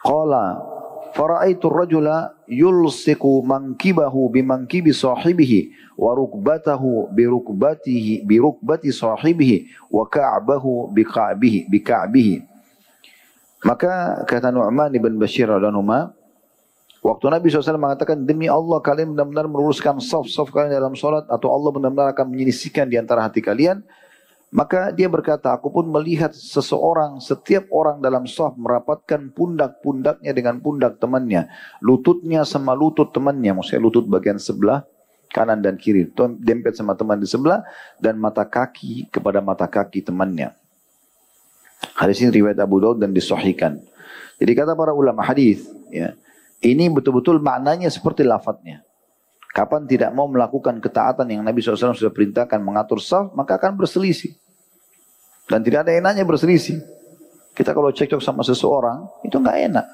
Qala fara'aitu rajula yulsiku mankibahu bimankibi sahibihi wa rukbatahu bi rukbatihi bi rukbati sahibihi wa ka'bahu bi ka'bihi bi ka'bihi maka kata Nu'man bin Bashir radhiyallahu waktu Nabi SAW mengatakan demi Allah kalian benar-benar meluruskan saf-saf kalian dalam solat atau Allah benar-benar akan menyisihkan di antara hati kalian maka dia berkata, aku pun melihat seseorang, setiap orang dalam saf merapatkan pundak-pundaknya dengan pundak temannya. Lututnya sama lutut temannya, maksudnya lutut bagian sebelah kanan dan kiri, dempet sama teman di sebelah dan mata kaki kepada mata kaki temannya. Hadis ini riwayat Abu Daud dan disohikan. Jadi kata para ulama hadis, ya, ini betul-betul maknanya seperti lafadznya. Kapan tidak mau melakukan ketaatan yang Nabi SAW sudah perintahkan mengatur saf, maka akan berselisih. Dan tidak ada enaknya berselisih. Kita kalau cekcok sama seseorang, itu nggak enak.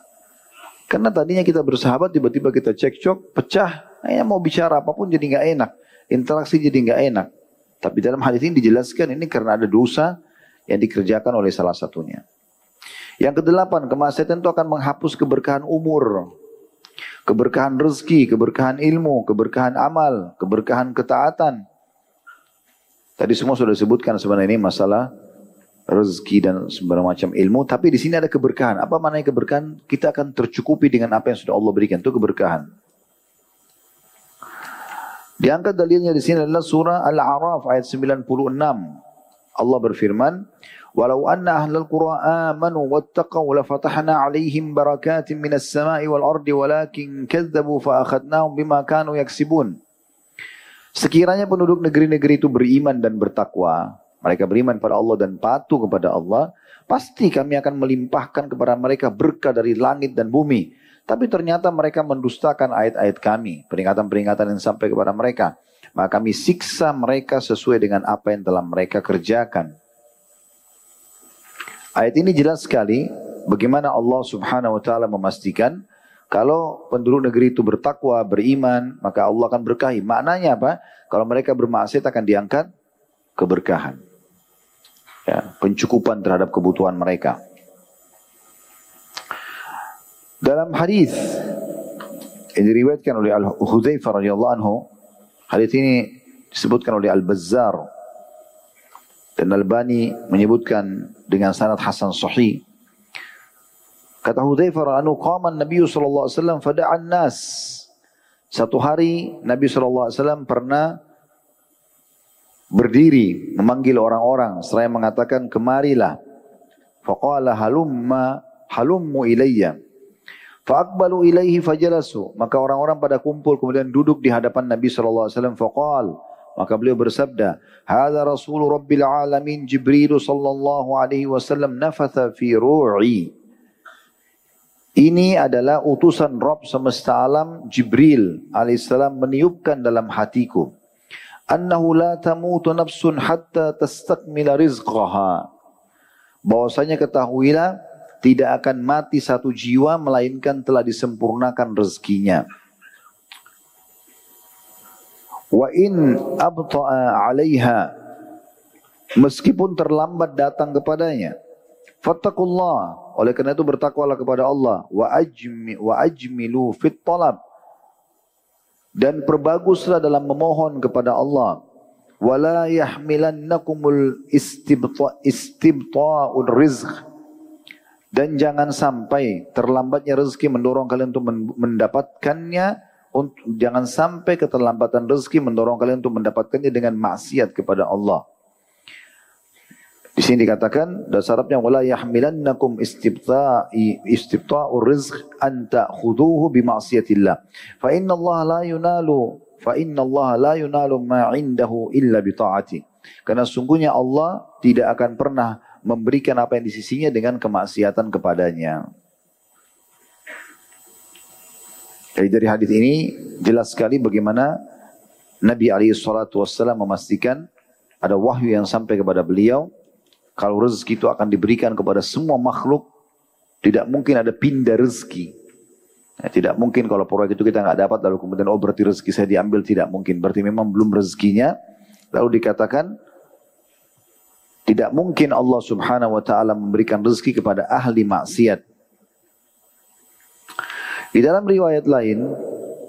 Karena tadinya kita bersahabat, tiba-tiba kita cekcok, pecah, Hanya mau bicara apa pun jadi nggak enak. Interaksi jadi nggak enak. Tapi dalam hadis ini dijelaskan ini karena ada dosa yang dikerjakan oleh salah satunya. Yang kedelapan, kemaksiatan itu akan menghapus keberkahan umur. Keberkahan rezeki, keberkahan ilmu, keberkahan amal, keberkahan ketaatan. Tadi semua sudah disebutkan sebenarnya ini masalah rezeki dan sembarang macam ilmu. Tapi di sini ada keberkahan. Apa maknanya keberkahan? Kita akan tercukupi dengan apa yang sudah Allah berikan. Itu keberkahan. Diangkat dalilnya di sini adalah surah Al-A'raf ayat 96. Allah berfirman, "Walau anna ahlal qura amanu wattaqau lafatahna 'alaihim barakatin minas sama'i wal ardi walakin kadzabu fa akhadnahum bima kanu yaksibun." Sekiranya penduduk negeri-negeri itu beriman dan bertakwa, mereka beriman pada Allah dan patuh kepada Allah, pasti kami akan melimpahkan kepada mereka berkah dari langit dan bumi tapi ternyata mereka mendustakan ayat-ayat kami, peringatan-peringatan yang sampai kepada mereka. Maka kami siksa mereka sesuai dengan apa yang telah mereka kerjakan. Ayat ini jelas sekali bagaimana Allah subhanahu wa ta'ala memastikan kalau penduduk negeri itu bertakwa, beriman, maka Allah akan berkahi. Maknanya apa? Kalau mereka bermaksiat akan diangkat keberkahan. Ya, pencukupan terhadap kebutuhan mereka. Dalam hadis yang diriwayatkan oleh Al Hudzaifah radhiyallahu anhu, hadis ini disebutkan oleh Al Bazzar dan Albani menyebutkan dengan sanad hasan sahih. Kata Hudzaifah anhu qama Nabi sallallahu alaihi wasallam fada'a nas Satu hari Nabi sallallahu alaihi wasallam pernah berdiri memanggil orang-orang seraya mengatakan kemarilah. Faqala halumma halummu ilayya. Fa'akbalu ilaihi fajalasu. Maka orang-orang pada kumpul kemudian duduk di hadapan Nabi SAW. Faqal. Maka beliau bersabda, Hada Rasul Rabbil Alamin Jibril sallallahu alaihi wasallam nafatha fi ru'i. Ini adalah utusan Rabb semesta alam Jibril alaihissalam meniupkan dalam hatiku. Annahu la tamutu nafsun hatta tastakmila rizqaha. Bahwasanya ketahuilah tidak akan mati satu jiwa melainkan telah disempurnakan rezekinya. Wa in abta'a 'alaiha meskipun terlambat datang kepadanya fattaqullah oleh karena itu bertakwalah kepada Allah wa ajmi wa ajmilu fit talab dan perbaguslah dalam memohon kepada Allah wala yahmilannakumul istibta istibta'ul rizq dan jangan sampai terlambatnya rezeki mendorong kalian untuk mendapatkannya jangan sampai keterlambatan rezeki mendorong kalian untuk mendapatkannya dengan maksiat kepada Allah di sini dikatakan dasar Arabnya wala yahmilannakum istibta'i istibta'ur rizq an ta'khuduhu bi ma'siyatillah. Fa inna Allah la yunalu fa inna Allah la yunalu ma 'indahu illa bi ta'ati. Karena sungguhnya Allah tidak akan pernah memberikan apa yang di sisinya dengan kemaksiatan kepadanya. Jadi dari hadis ini jelas sekali bagaimana Nabi alaihi salatu wassalam memastikan ada wahyu yang sampai kepada beliau kalau rezeki itu akan diberikan kepada semua makhluk, tidak mungkin ada pindah rezeki. Ya, tidak mungkin kalau proyek itu kita nggak dapat lalu kemudian oh berarti rezeki saya diambil tidak mungkin. Berarti memang belum rezekinya. Lalu dikatakan tidak mungkin Allah Subhanahu wa taala memberikan rezeki kepada ahli maksiat. Di dalam riwayat lain,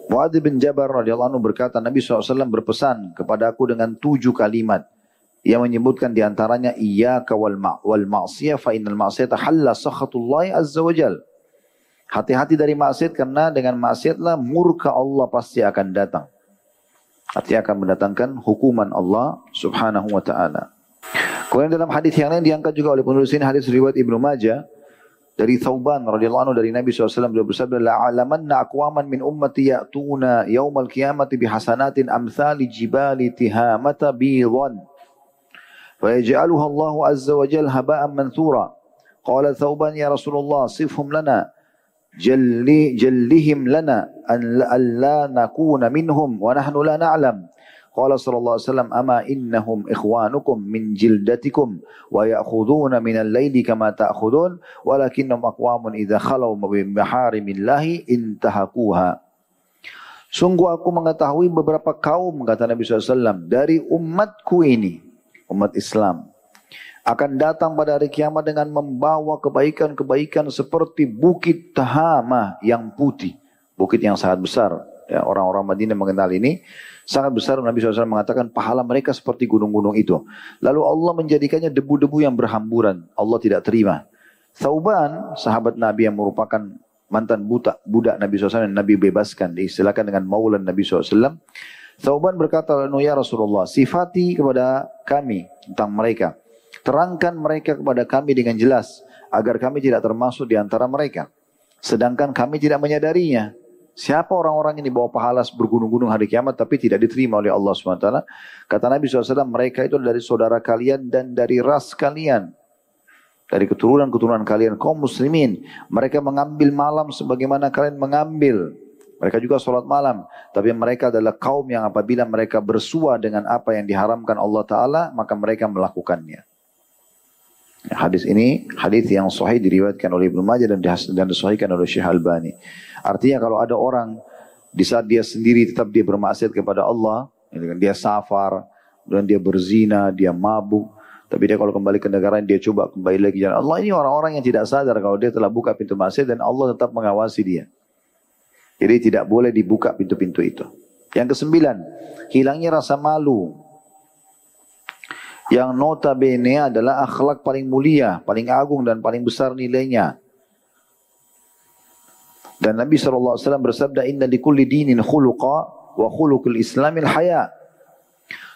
Muadz bin Jabar radhiyallahu anhu berkata Nabi SAW berpesan kepada aku dengan tujuh kalimat yang menyebutkan di antaranya iyyaka wal ma wal ma'siyah fa innal ma'siyata halla sakhatullahi azza wajal. Hati-hati dari maksiat karena dengan maksiatlah murka Allah pasti akan datang. Artinya akan mendatangkan hukuman Allah Subhanahu wa taala. Kemudian dalam hadis yang lain diangkat juga oleh penulis ini hadis riwayat Ibnu Majah dari Thauban radhiyallahu anhu dari Nabi SAW beliau bersabda la'alamanna aqwaman min ummati ya'tuna yaumal qiyamati bihasanatin amsali jibali tihamata bidhan فيجعلها الله عز وجل هباء منثورا قال ثوبان يا رسول الله صفهم لنا جل جلهم لنا أن لا نكون منهم ونحن لا نعلم Qala sallallahu alaihi wasallam ama innahum ikhwanukum min jildatikum wa ya'khuduna min al-laili kama ta'khudun walakinnahum aqwamun idza khalau min maharimillahi intahakuha. Sungguh aku mengetahui beberapa kaum kata Nabi SAW dari umatku ini, umat Islam. Akan datang pada hari kiamat dengan membawa kebaikan-kebaikan seperti bukit Tahama yang putih. Bukit yang sangat besar Ya, orang-orang Madinah mengenal ini. Sangat besar Nabi SAW mengatakan pahala mereka seperti gunung-gunung itu. Lalu Allah menjadikannya debu-debu yang berhamburan. Allah tidak terima. Thauban, sahabat Nabi yang merupakan mantan budak, budak Nabi SAW yang Nabi bebaskan. Diistilahkan dengan maulan Nabi SAW. Thauban berkata, ya Rasulullah, sifati kepada kami tentang mereka. Terangkan mereka kepada kami dengan jelas, agar kami tidak termasuk di antara mereka. Sedangkan kami tidak menyadarinya. Siapa orang-orang ini bawa pahala bergunung-gunung hari kiamat tapi tidak diterima oleh Allah SWT. Kata Nabi SAW, mereka itu dari saudara kalian dan dari ras kalian. Dari keturunan-keturunan kalian, kaum muslimin. Mereka mengambil malam sebagaimana kalian mengambil. Mereka juga sholat malam. Tapi mereka adalah kaum yang apabila mereka bersua dengan apa yang diharamkan Allah Ta'ala, maka mereka melakukannya. Ya, hadis ini, hadis yang sahih diriwayatkan oleh Ibnu Majah dan, dan disahihkan oleh Syekh Albani. Artinya kalau ada orang di saat dia sendiri tetap dia bermaksiat kepada Allah, dia safar, dan dia berzina, dia mabuk, tapi dia kalau kembali ke negara dia coba kembali lagi jalan Allah ini orang-orang yang tidak sadar kalau dia telah buka pintu maksiat dan Allah tetap mengawasi dia. Jadi tidak boleh dibuka pintu-pintu itu. Yang kesembilan, hilangnya rasa malu. Yang notabene adalah akhlak paling mulia, paling agung dan paling besar nilainya. Dan Nabi SAW bersabda, Inna likulli dinin khuluqa wa khuluqul islamil haya.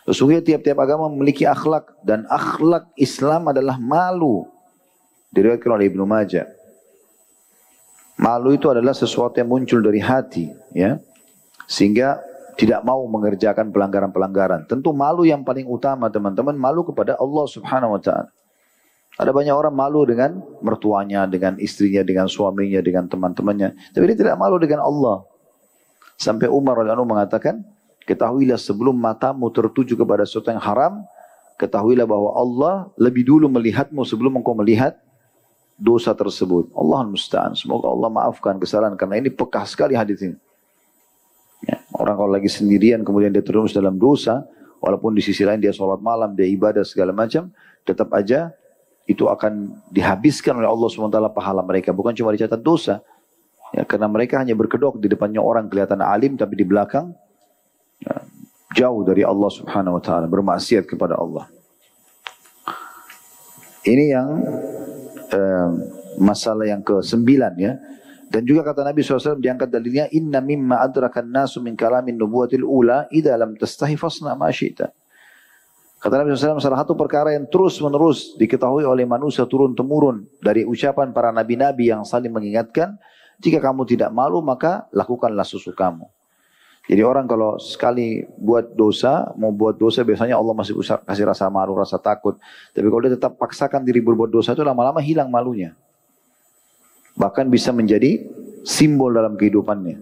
Sesungguhnya tiap-tiap agama memiliki akhlak dan akhlak Islam adalah malu. Diriwayatkan oleh Ibnu Majah. Malu itu adalah sesuatu yang muncul dari hati, ya. Sehingga tidak mau mengerjakan pelanggaran-pelanggaran. Tentu malu yang paling utama teman-teman, malu kepada Allah subhanahu wa ta'ala. Ada banyak orang malu dengan mertuanya, dengan istrinya, dengan suaminya, dengan teman-temannya. Tapi dia tidak malu dengan Allah. Sampai Umar radhiyallahu mengatakan, ketahuilah sebelum matamu tertuju kepada sesuatu yang haram, ketahuilah bahwa Allah lebih dulu melihatmu sebelum engkau melihat dosa tersebut. Allah musta'an. Semoga Allah maafkan kesalahan karena ini pekah sekali hadis ini. Ya, orang kalau lagi sendirian kemudian dia terus dalam dosa, walaupun di sisi lain dia sholat malam, dia ibadah segala macam, tetap aja itu akan dihabiskan oleh Allah SWT pahala mereka. Bukan cuma dicatat dosa. Ya, karena mereka hanya berkedok di depannya orang kelihatan alim, tapi di belakang ya, jauh dari Allah Subhanahu Wa Taala bermaksiat kepada Allah. Ini yang eh, masalah yang ke sembilan ya. Dan juga kata Nabi SAW diangkat dalilnya inna mimma adrakan nasu min kalamin nubuwatil ula idza lam tastahi fasna ma syi'ta. Kata Nabi SAW salah satu perkara yang terus menerus diketahui oleh manusia turun temurun dari ucapan para nabi-nabi yang saling mengingatkan jika kamu tidak malu maka lakukanlah sesukamu. Jadi orang kalau sekali buat dosa, mau buat dosa biasanya Allah masih kasih rasa malu, rasa takut. Tapi kalau dia tetap paksakan diri berbuat dosa itu lama-lama hilang malunya. Bahkan bisa menjadi simbol dalam kehidupannya.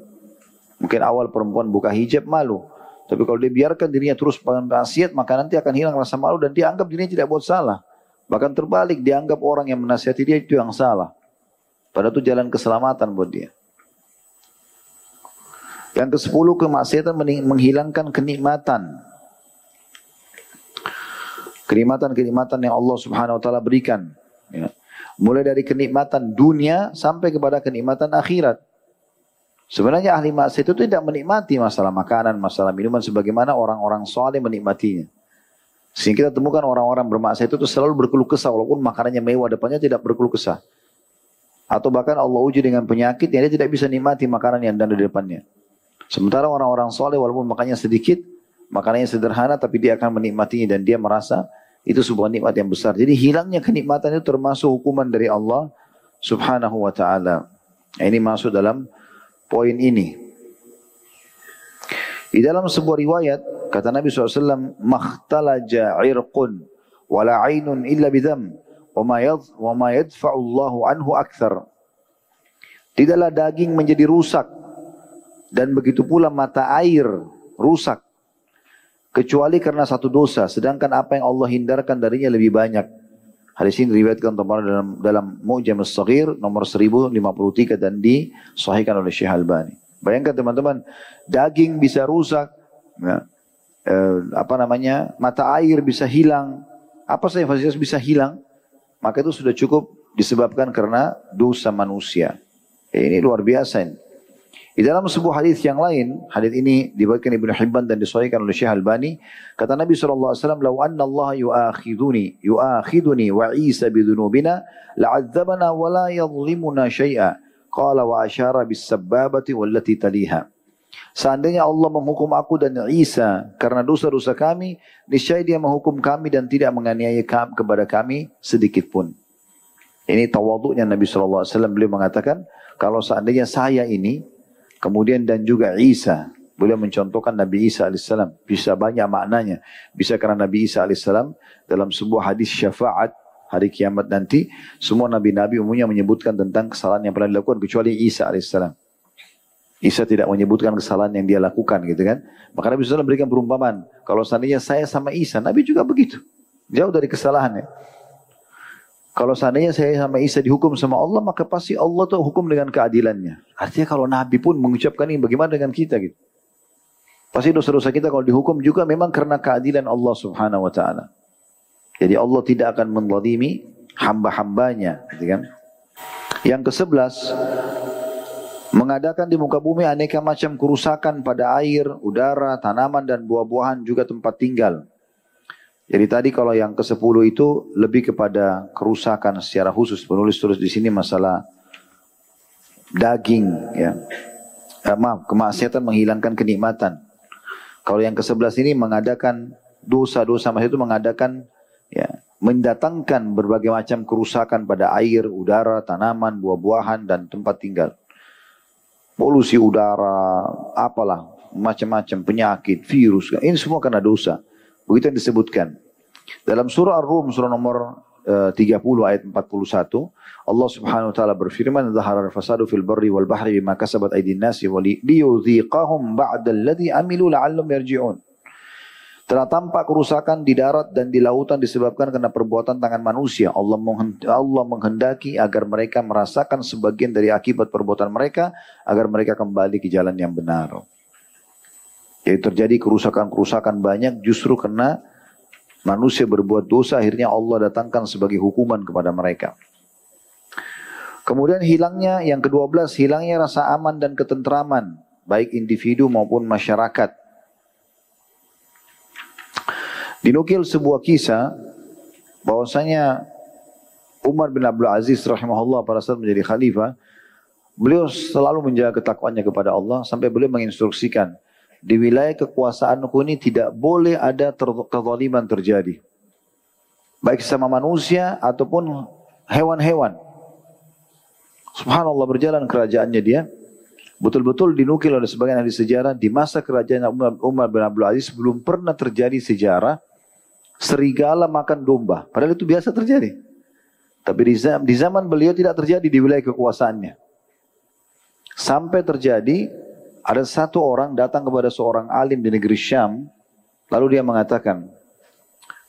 Mungkin awal perempuan buka hijab malu. Tapi kalau dia biarkan dirinya terus maksiat, maka nanti akan hilang rasa malu dan dia anggap dirinya tidak buat salah. Bahkan terbalik, dianggap orang yang menasihati dia itu yang salah. Padahal itu jalan keselamatan buat dia. Yang ke sepuluh kemaksiatan menghilangkan kenikmatan. Kenikmatan-kenikmatan yang Allah subhanahu wa ta'ala berikan. Ya. Mulai dari kenikmatan dunia sampai kepada kenikmatan akhirat. Sebenarnya ahli maksiat itu tidak menikmati masalah makanan, masalah minuman sebagaimana orang-orang soleh menikmatinya. Sehingga kita temukan orang-orang bermaksiat itu selalu berkeluh kesah walaupun makanannya mewah depannya tidak berkeluh kesah. Atau bahkan Allah uji dengan penyakit yang dia tidak bisa nikmati makanan yang ada di depannya. Sementara orang-orang soleh walaupun makannya sedikit, makanannya sederhana tapi dia akan menikmatinya dan dia merasa itu sebuah nikmat yang besar. Jadi hilangnya kenikmatan itu termasuk hukuman dari Allah subhanahu wa ta'ala. Ini masuk dalam poin ini. Di dalam sebuah riwayat, kata Nabi SAW, Makhtalaja irqun, wala ainun illa bidham, wa ma yadfa'ullahu anhu akthar. Tidaklah daging menjadi rusak, dan begitu pula mata air rusak kecuali karena satu dosa sedangkan apa yang Allah hindarkan darinya lebih banyak hadis ini diriwayatkan dalam dalam Mu'jam as-Saghir nomor 1053 dan disahihkan oleh Syekh Albani. Bayangkan teman-teman daging bisa rusak ya, eh, apa namanya mata air bisa hilang apa saja fasilitas bisa hilang maka itu sudah cukup disebabkan karena dosa manusia. Ya, ini luar biasa ini di dalam sebuah hadis yang lain, hadis ini dibuatkan Ibnu Hibban dan disahihkan oleh Syekh Albani, kata Nabi wasallam, "Lau anna Allah yu'akhiduni, yu'akhiduni wa Isa bidhunubina, la'adzabana wa la yadhlimuna syai'a." Qala wa asyara bis sabbabati wallati taliha. Seandainya Allah menghukum aku dan Isa karena dosa-dosa kami, niscaya dia menghukum kami dan tidak menganiaya kepada kami sedikit pun. Ini tawaduknya Nabi SAW. Beliau mengatakan, kalau seandainya saya ini Kemudian dan juga Isa. Beliau mencontohkan Nabi Isa alaihissalam. Bisa banyak maknanya. Bisa karena Nabi Isa alaihissalam dalam sebuah hadis syafaat hari kiamat nanti. Semua Nabi-Nabi umumnya menyebutkan tentang kesalahan yang pernah dilakukan kecuali Isa alaihissalam. Isa tidak menyebutkan kesalahan yang dia lakukan gitu kan. Maka Nabi SAW berikan perumpamaan. Kalau seandainya saya sama Isa, Nabi juga begitu. Jauh dari kesalahannya. Kalau seandainya saya sama Isa dihukum sama Allah, maka pasti Allah tuh hukum dengan keadilannya. Artinya kalau Nabi pun mengucapkan ini, bagaimana dengan kita gitu? Pasti dosa-dosa kita kalau dihukum juga memang karena keadilan Allah subhanahu wa ta'ala. Jadi Allah tidak akan menzalimi hamba-hambanya. Gitu kan? Yang ke sebelas, mengadakan di muka bumi aneka macam kerusakan pada air, udara, tanaman, dan buah-buahan juga tempat tinggal. Jadi tadi kalau yang ke-10 itu lebih kepada kerusakan secara khusus. Penulis terus di sini masalah daging ya. Eh, maaf, kemaksiatan menghilangkan kenikmatan. Kalau yang ke-11 ini mengadakan dosa-dosa maksud itu mengadakan ya mendatangkan berbagai macam kerusakan pada air, udara, tanaman, buah-buahan dan tempat tinggal. polusi udara, apalah, macam-macam penyakit, virus. Ini semua karena dosa. Begitu yang disebutkan. Dalam surah Ar-Rum, surah nomor 30 ayat 41, Allah Subhanahu wa taala berfirman, "Dhahara al-fasadu fil barri wal bahri bima kasabat aydin nasi wa liyudhiqahum ba'da alladhi amilu la'allahum yarji'un." Telah tampak kerusakan di darat dan di lautan disebabkan karena perbuatan tangan manusia. Allah, Allah menghendaki agar mereka merasakan sebagian dari akibat perbuatan mereka agar mereka kembali ke jalan yang benar. Jadi terjadi kerusakan-kerusakan banyak justru karena manusia berbuat dosa akhirnya Allah datangkan sebagai hukuman kepada mereka. Kemudian hilangnya yang ke-12 hilangnya rasa aman dan ketentraman baik individu maupun masyarakat. Dinukil sebuah kisah bahwasanya Umar bin Abdul Aziz rahimahullah pada saat menjadi khalifah, beliau selalu menjaga ketakwaannya kepada Allah sampai beliau menginstruksikan di wilayah kekuasaanku ini tidak boleh ada ter kezaliman terjadi. Baik sama manusia ataupun hewan-hewan. Subhanallah berjalan kerajaannya dia. Betul-betul dinukil oleh sebagian ahli sejarah di masa kerajaan Umar bin Abdul Aziz belum pernah terjadi sejarah serigala makan domba. Padahal itu biasa terjadi. Tapi di zaman, di zaman beliau tidak terjadi di wilayah kekuasaannya. Sampai terjadi ada satu orang datang kepada seorang alim di negeri Syam, lalu dia mengatakan,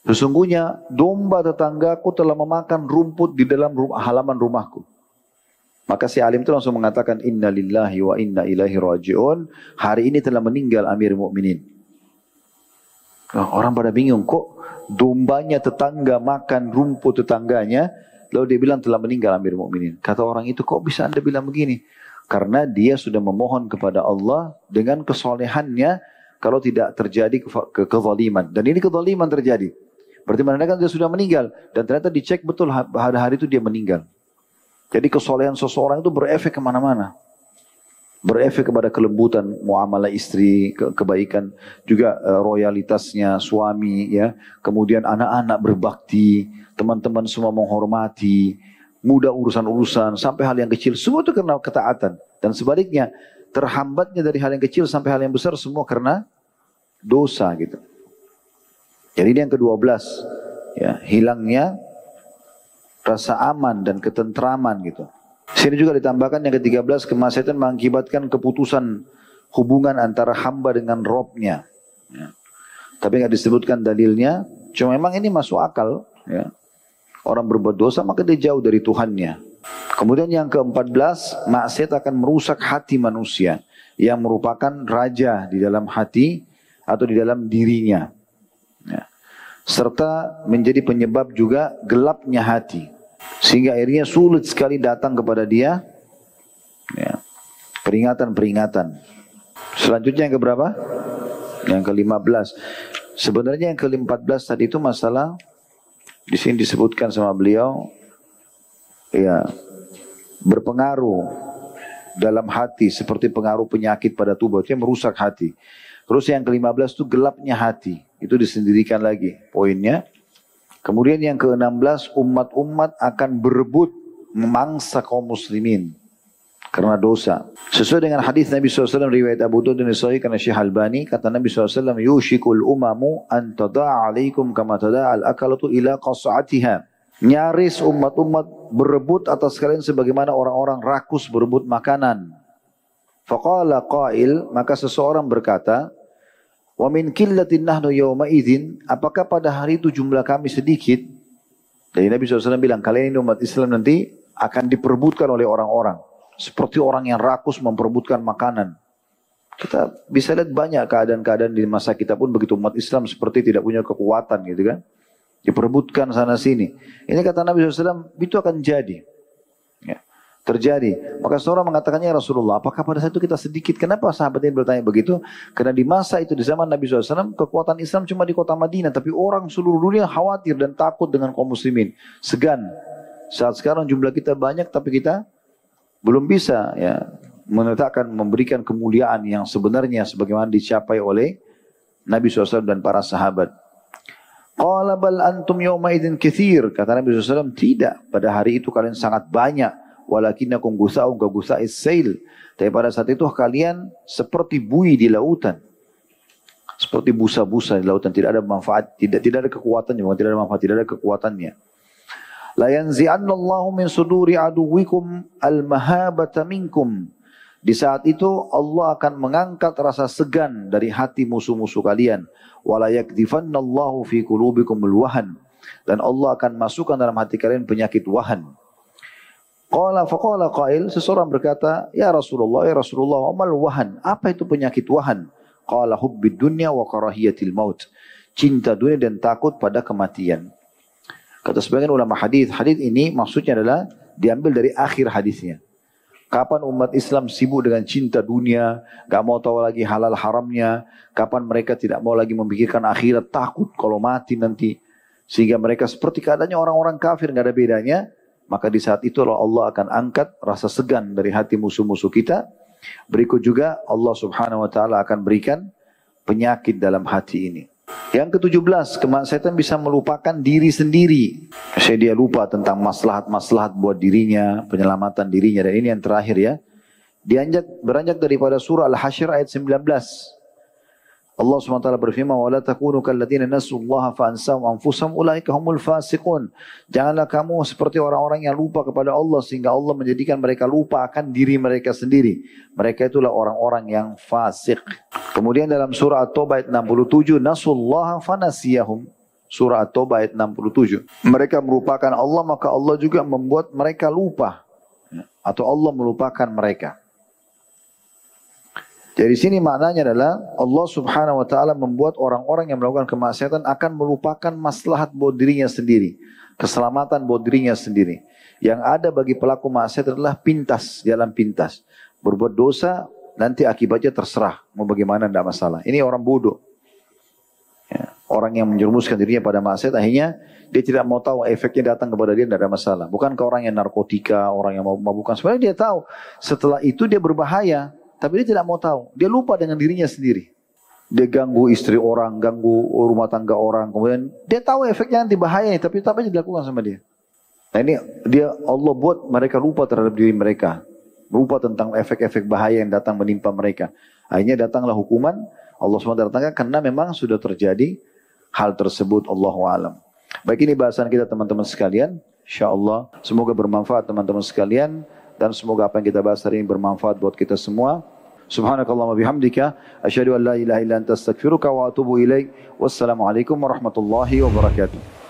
Sesungguhnya domba tetanggaku telah memakan rumput di dalam rumah, halaman rumahku. Maka si alim itu langsung mengatakan, Inna lillahi wa inna ilahi raji'un. Hari ini telah meninggal Amir Mukminin. Nah, orang pada bingung, kok dombanya tetangga makan rumput tetangganya, lalu dia bilang telah meninggal Amir Mukminin. Kata orang itu, kok bisa anda bilang begini? Karena dia sudah memohon kepada Allah dengan kesolehannya kalau tidak terjadi ke, ke kezaliman. Dan ini kezaliman terjadi. Berarti menandakan dia sudah meninggal. Dan ternyata dicek betul hari-hari itu dia meninggal. Jadi kesolehan seseorang itu berefek ke mana-mana berefek kepada kelembutan muamalah istri, ke kebaikan juga uh, royalitasnya suami ya. Kemudian anak-anak berbakti, teman-teman semua menghormati, mudah urusan-urusan sampai hal yang kecil semua itu karena ketaatan dan sebaliknya terhambatnya dari hal yang kecil sampai hal yang besar semua karena dosa gitu. Jadi ini yang ke-12 ya, hilangnya rasa aman dan ketentraman gitu. Sini juga ditambahkan yang ke-13 kemaksiatan mengakibatkan keputusan hubungan antara hamba dengan robnya. Ya. Tapi nggak disebutkan dalilnya. Cuma memang ini masuk akal. Ya. Orang berbuat dosa maka dia jauh dari Tuhannya. Kemudian yang ke-14 maksiat akan merusak hati manusia yang merupakan raja di dalam hati atau di dalam dirinya. Ya. Serta menjadi penyebab juga gelapnya hati. Sehingga akhirnya sulit sekali datang kepada dia ya, peringatan-peringatan. Selanjutnya yang keberapa? Yang ke-15. Sebenarnya yang ke-14 tadi itu masalah di sini disebutkan sama beliau ya berpengaruh dalam hati seperti pengaruh penyakit pada tubuh itu merusak hati. Terus yang ke-15 itu gelapnya hati. Itu disendirikan lagi poinnya. Kemudian yang ke-16 umat-umat akan berebut memangsa kaum muslimin karena dosa. Sesuai dengan hadis Nabi SAW riwayat Abu Dawud dan Sahih karena Syekh Albani kata Nabi SAW yushikul umamu an tada'a alaikum kama tada'a al-akalatu ila qas'atiha. Nyaris umat-umat berebut atas kalian sebagaimana orang-orang rakus berebut makanan. Faqala qail maka seseorang berkata Wa min killatin nahnu yawma idzin, apakah pada hari itu jumlah kami sedikit? Jadi Nabi SAW bilang, kalian ini umat Islam nanti akan diperbutkan oleh orang-orang. Seperti orang yang rakus memperbutkan makanan. Kita bisa lihat banyak keadaan-keadaan di masa kita pun begitu umat Islam seperti tidak punya kekuatan gitu kan. Diperbutkan sana sini. Ini kata Nabi SAW, itu akan jadi terjadi. Maka seorang mengatakannya Rasulullah, apakah pada saat itu kita sedikit? Kenapa sahabat ini bertanya begitu? Karena di masa itu, di zaman Nabi SAW, kekuatan Islam cuma di kota Madinah. Tapi orang seluruh dunia khawatir dan takut dengan kaum muslimin. Segan. Saat sekarang jumlah kita banyak, tapi kita belum bisa ya menetapkan memberikan kemuliaan yang sebenarnya sebagaimana dicapai oleh Nabi SAW dan para sahabat. Qala bal antum yawma idin kithir. Kata Nabi SAW, tidak. Pada hari itu kalian sangat banyak walakinnakum gusa'un ka gusa'is sail. Tapi pada saat itu kalian seperti bui di lautan. Seperti busa-busa di lautan, tidak ada manfaat, tidak tidak ada kekuatannya, tidak ada manfaat, tidak ada kekuatannya. La yanzi'anna Allahu min suduri aduwikum al-mahabata minkum. Di saat itu Allah akan mengangkat rasa segan dari hati musuh-musuh kalian. Wala yakdifanna Allahu fi qulubikum al-wahan. Dan Allah akan masukkan dalam hati kalian penyakit wahan. Qala faqala qail, seseorang berkata, "Ya Rasulullah, ya Rasulullah, amal wahan. Apa itu penyakit wahan?" Qala hubbid dunya wa karahiyatil maut. Cinta dunia dan takut pada kematian. Kata sebagian ulama hadis, hadis ini maksudnya adalah diambil dari akhir hadisnya. Kapan umat Islam sibuk dengan cinta dunia, gak mau tahu lagi halal haramnya, kapan mereka tidak mau lagi memikirkan akhirat, takut kalau mati nanti. Sehingga mereka seperti keadaannya orang-orang kafir, gak ada bedanya. Maka di saat itu Allah akan angkat rasa segan dari hati musuh-musuh kita. Berikut juga Allah subhanahu wa ta'ala akan berikan penyakit dalam hati ini. Yang ke-17, kemaksiatan bisa melupakan diri sendiri. Saya dia lupa tentang maslahat-maslahat buat dirinya, penyelamatan dirinya. Dan ini yang terakhir ya. Dianjak, beranjak daripada surah Al-Hasyr ayat 19. Allah SWT berfirman, وَلَا takunu kalladzina نَسُوا اللَّهَ فَأَنْسَوْا anfusahum ulaika هُمُ الْفَاسِقُونَ Janganlah kamu seperti orang-orang yang lupa kepada Allah sehingga Allah menjadikan mereka lupa akan diri mereka sendiri. Mereka itulah orang-orang yang fasik. Kemudian dalam surah At-Taubah ayat 67, نَسُوا اللَّهَ فَنَسِيَهُمْ Surah At-Taubah ayat 67. Mereka merupakan Allah maka Allah juga membuat mereka lupa atau Allah melupakan mereka. Jadi sini maknanya adalah Allah subhanahu wa ta'ala membuat orang-orang yang melakukan kemaksiatan akan melupakan maslahat buat dirinya sendiri. Keselamatan buat dirinya sendiri. Yang ada bagi pelaku maksiat adalah pintas, jalan pintas. Berbuat dosa, nanti akibatnya terserah. Mau bagaimana tidak masalah. Ini orang bodoh. Ya, orang yang menjerumuskan dirinya pada maksiat akhirnya dia tidak mau tahu efeknya datang kepada dia tidak ada masalah. Bukan ke orang yang narkotika, orang yang mabukan. Sebenarnya dia tahu setelah itu dia berbahaya. Tapi dia tidak mau tahu. Dia lupa dengan dirinya sendiri. Dia ganggu istri orang, ganggu rumah tangga orang. Kemudian dia tahu efeknya nanti bahaya, tapi apa yang dilakukan sama dia. Nah ini dia Allah buat mereka lupa terhadap diri mereka. Lupa tentang efek-efek bahaya yang datang menimpa mereka. Akhirnya datanglah hukuman Allah SWT datangkan karena memang sudah terjadi hal tersebut Allah alam. Baik ini bahasan kita teman-teman sekalian. Insya Allah semoga bermanfaat teman-teman sekalian dan semoga apa yang kita bahas hari ini bermanfaat buat kita semua. Subhanakallahumma bihamdika asyhadu an la ilaha illa anta astaghfiruka wa atubu ilaik. Wassalamualaikum warahmatullahi wabarakatuh.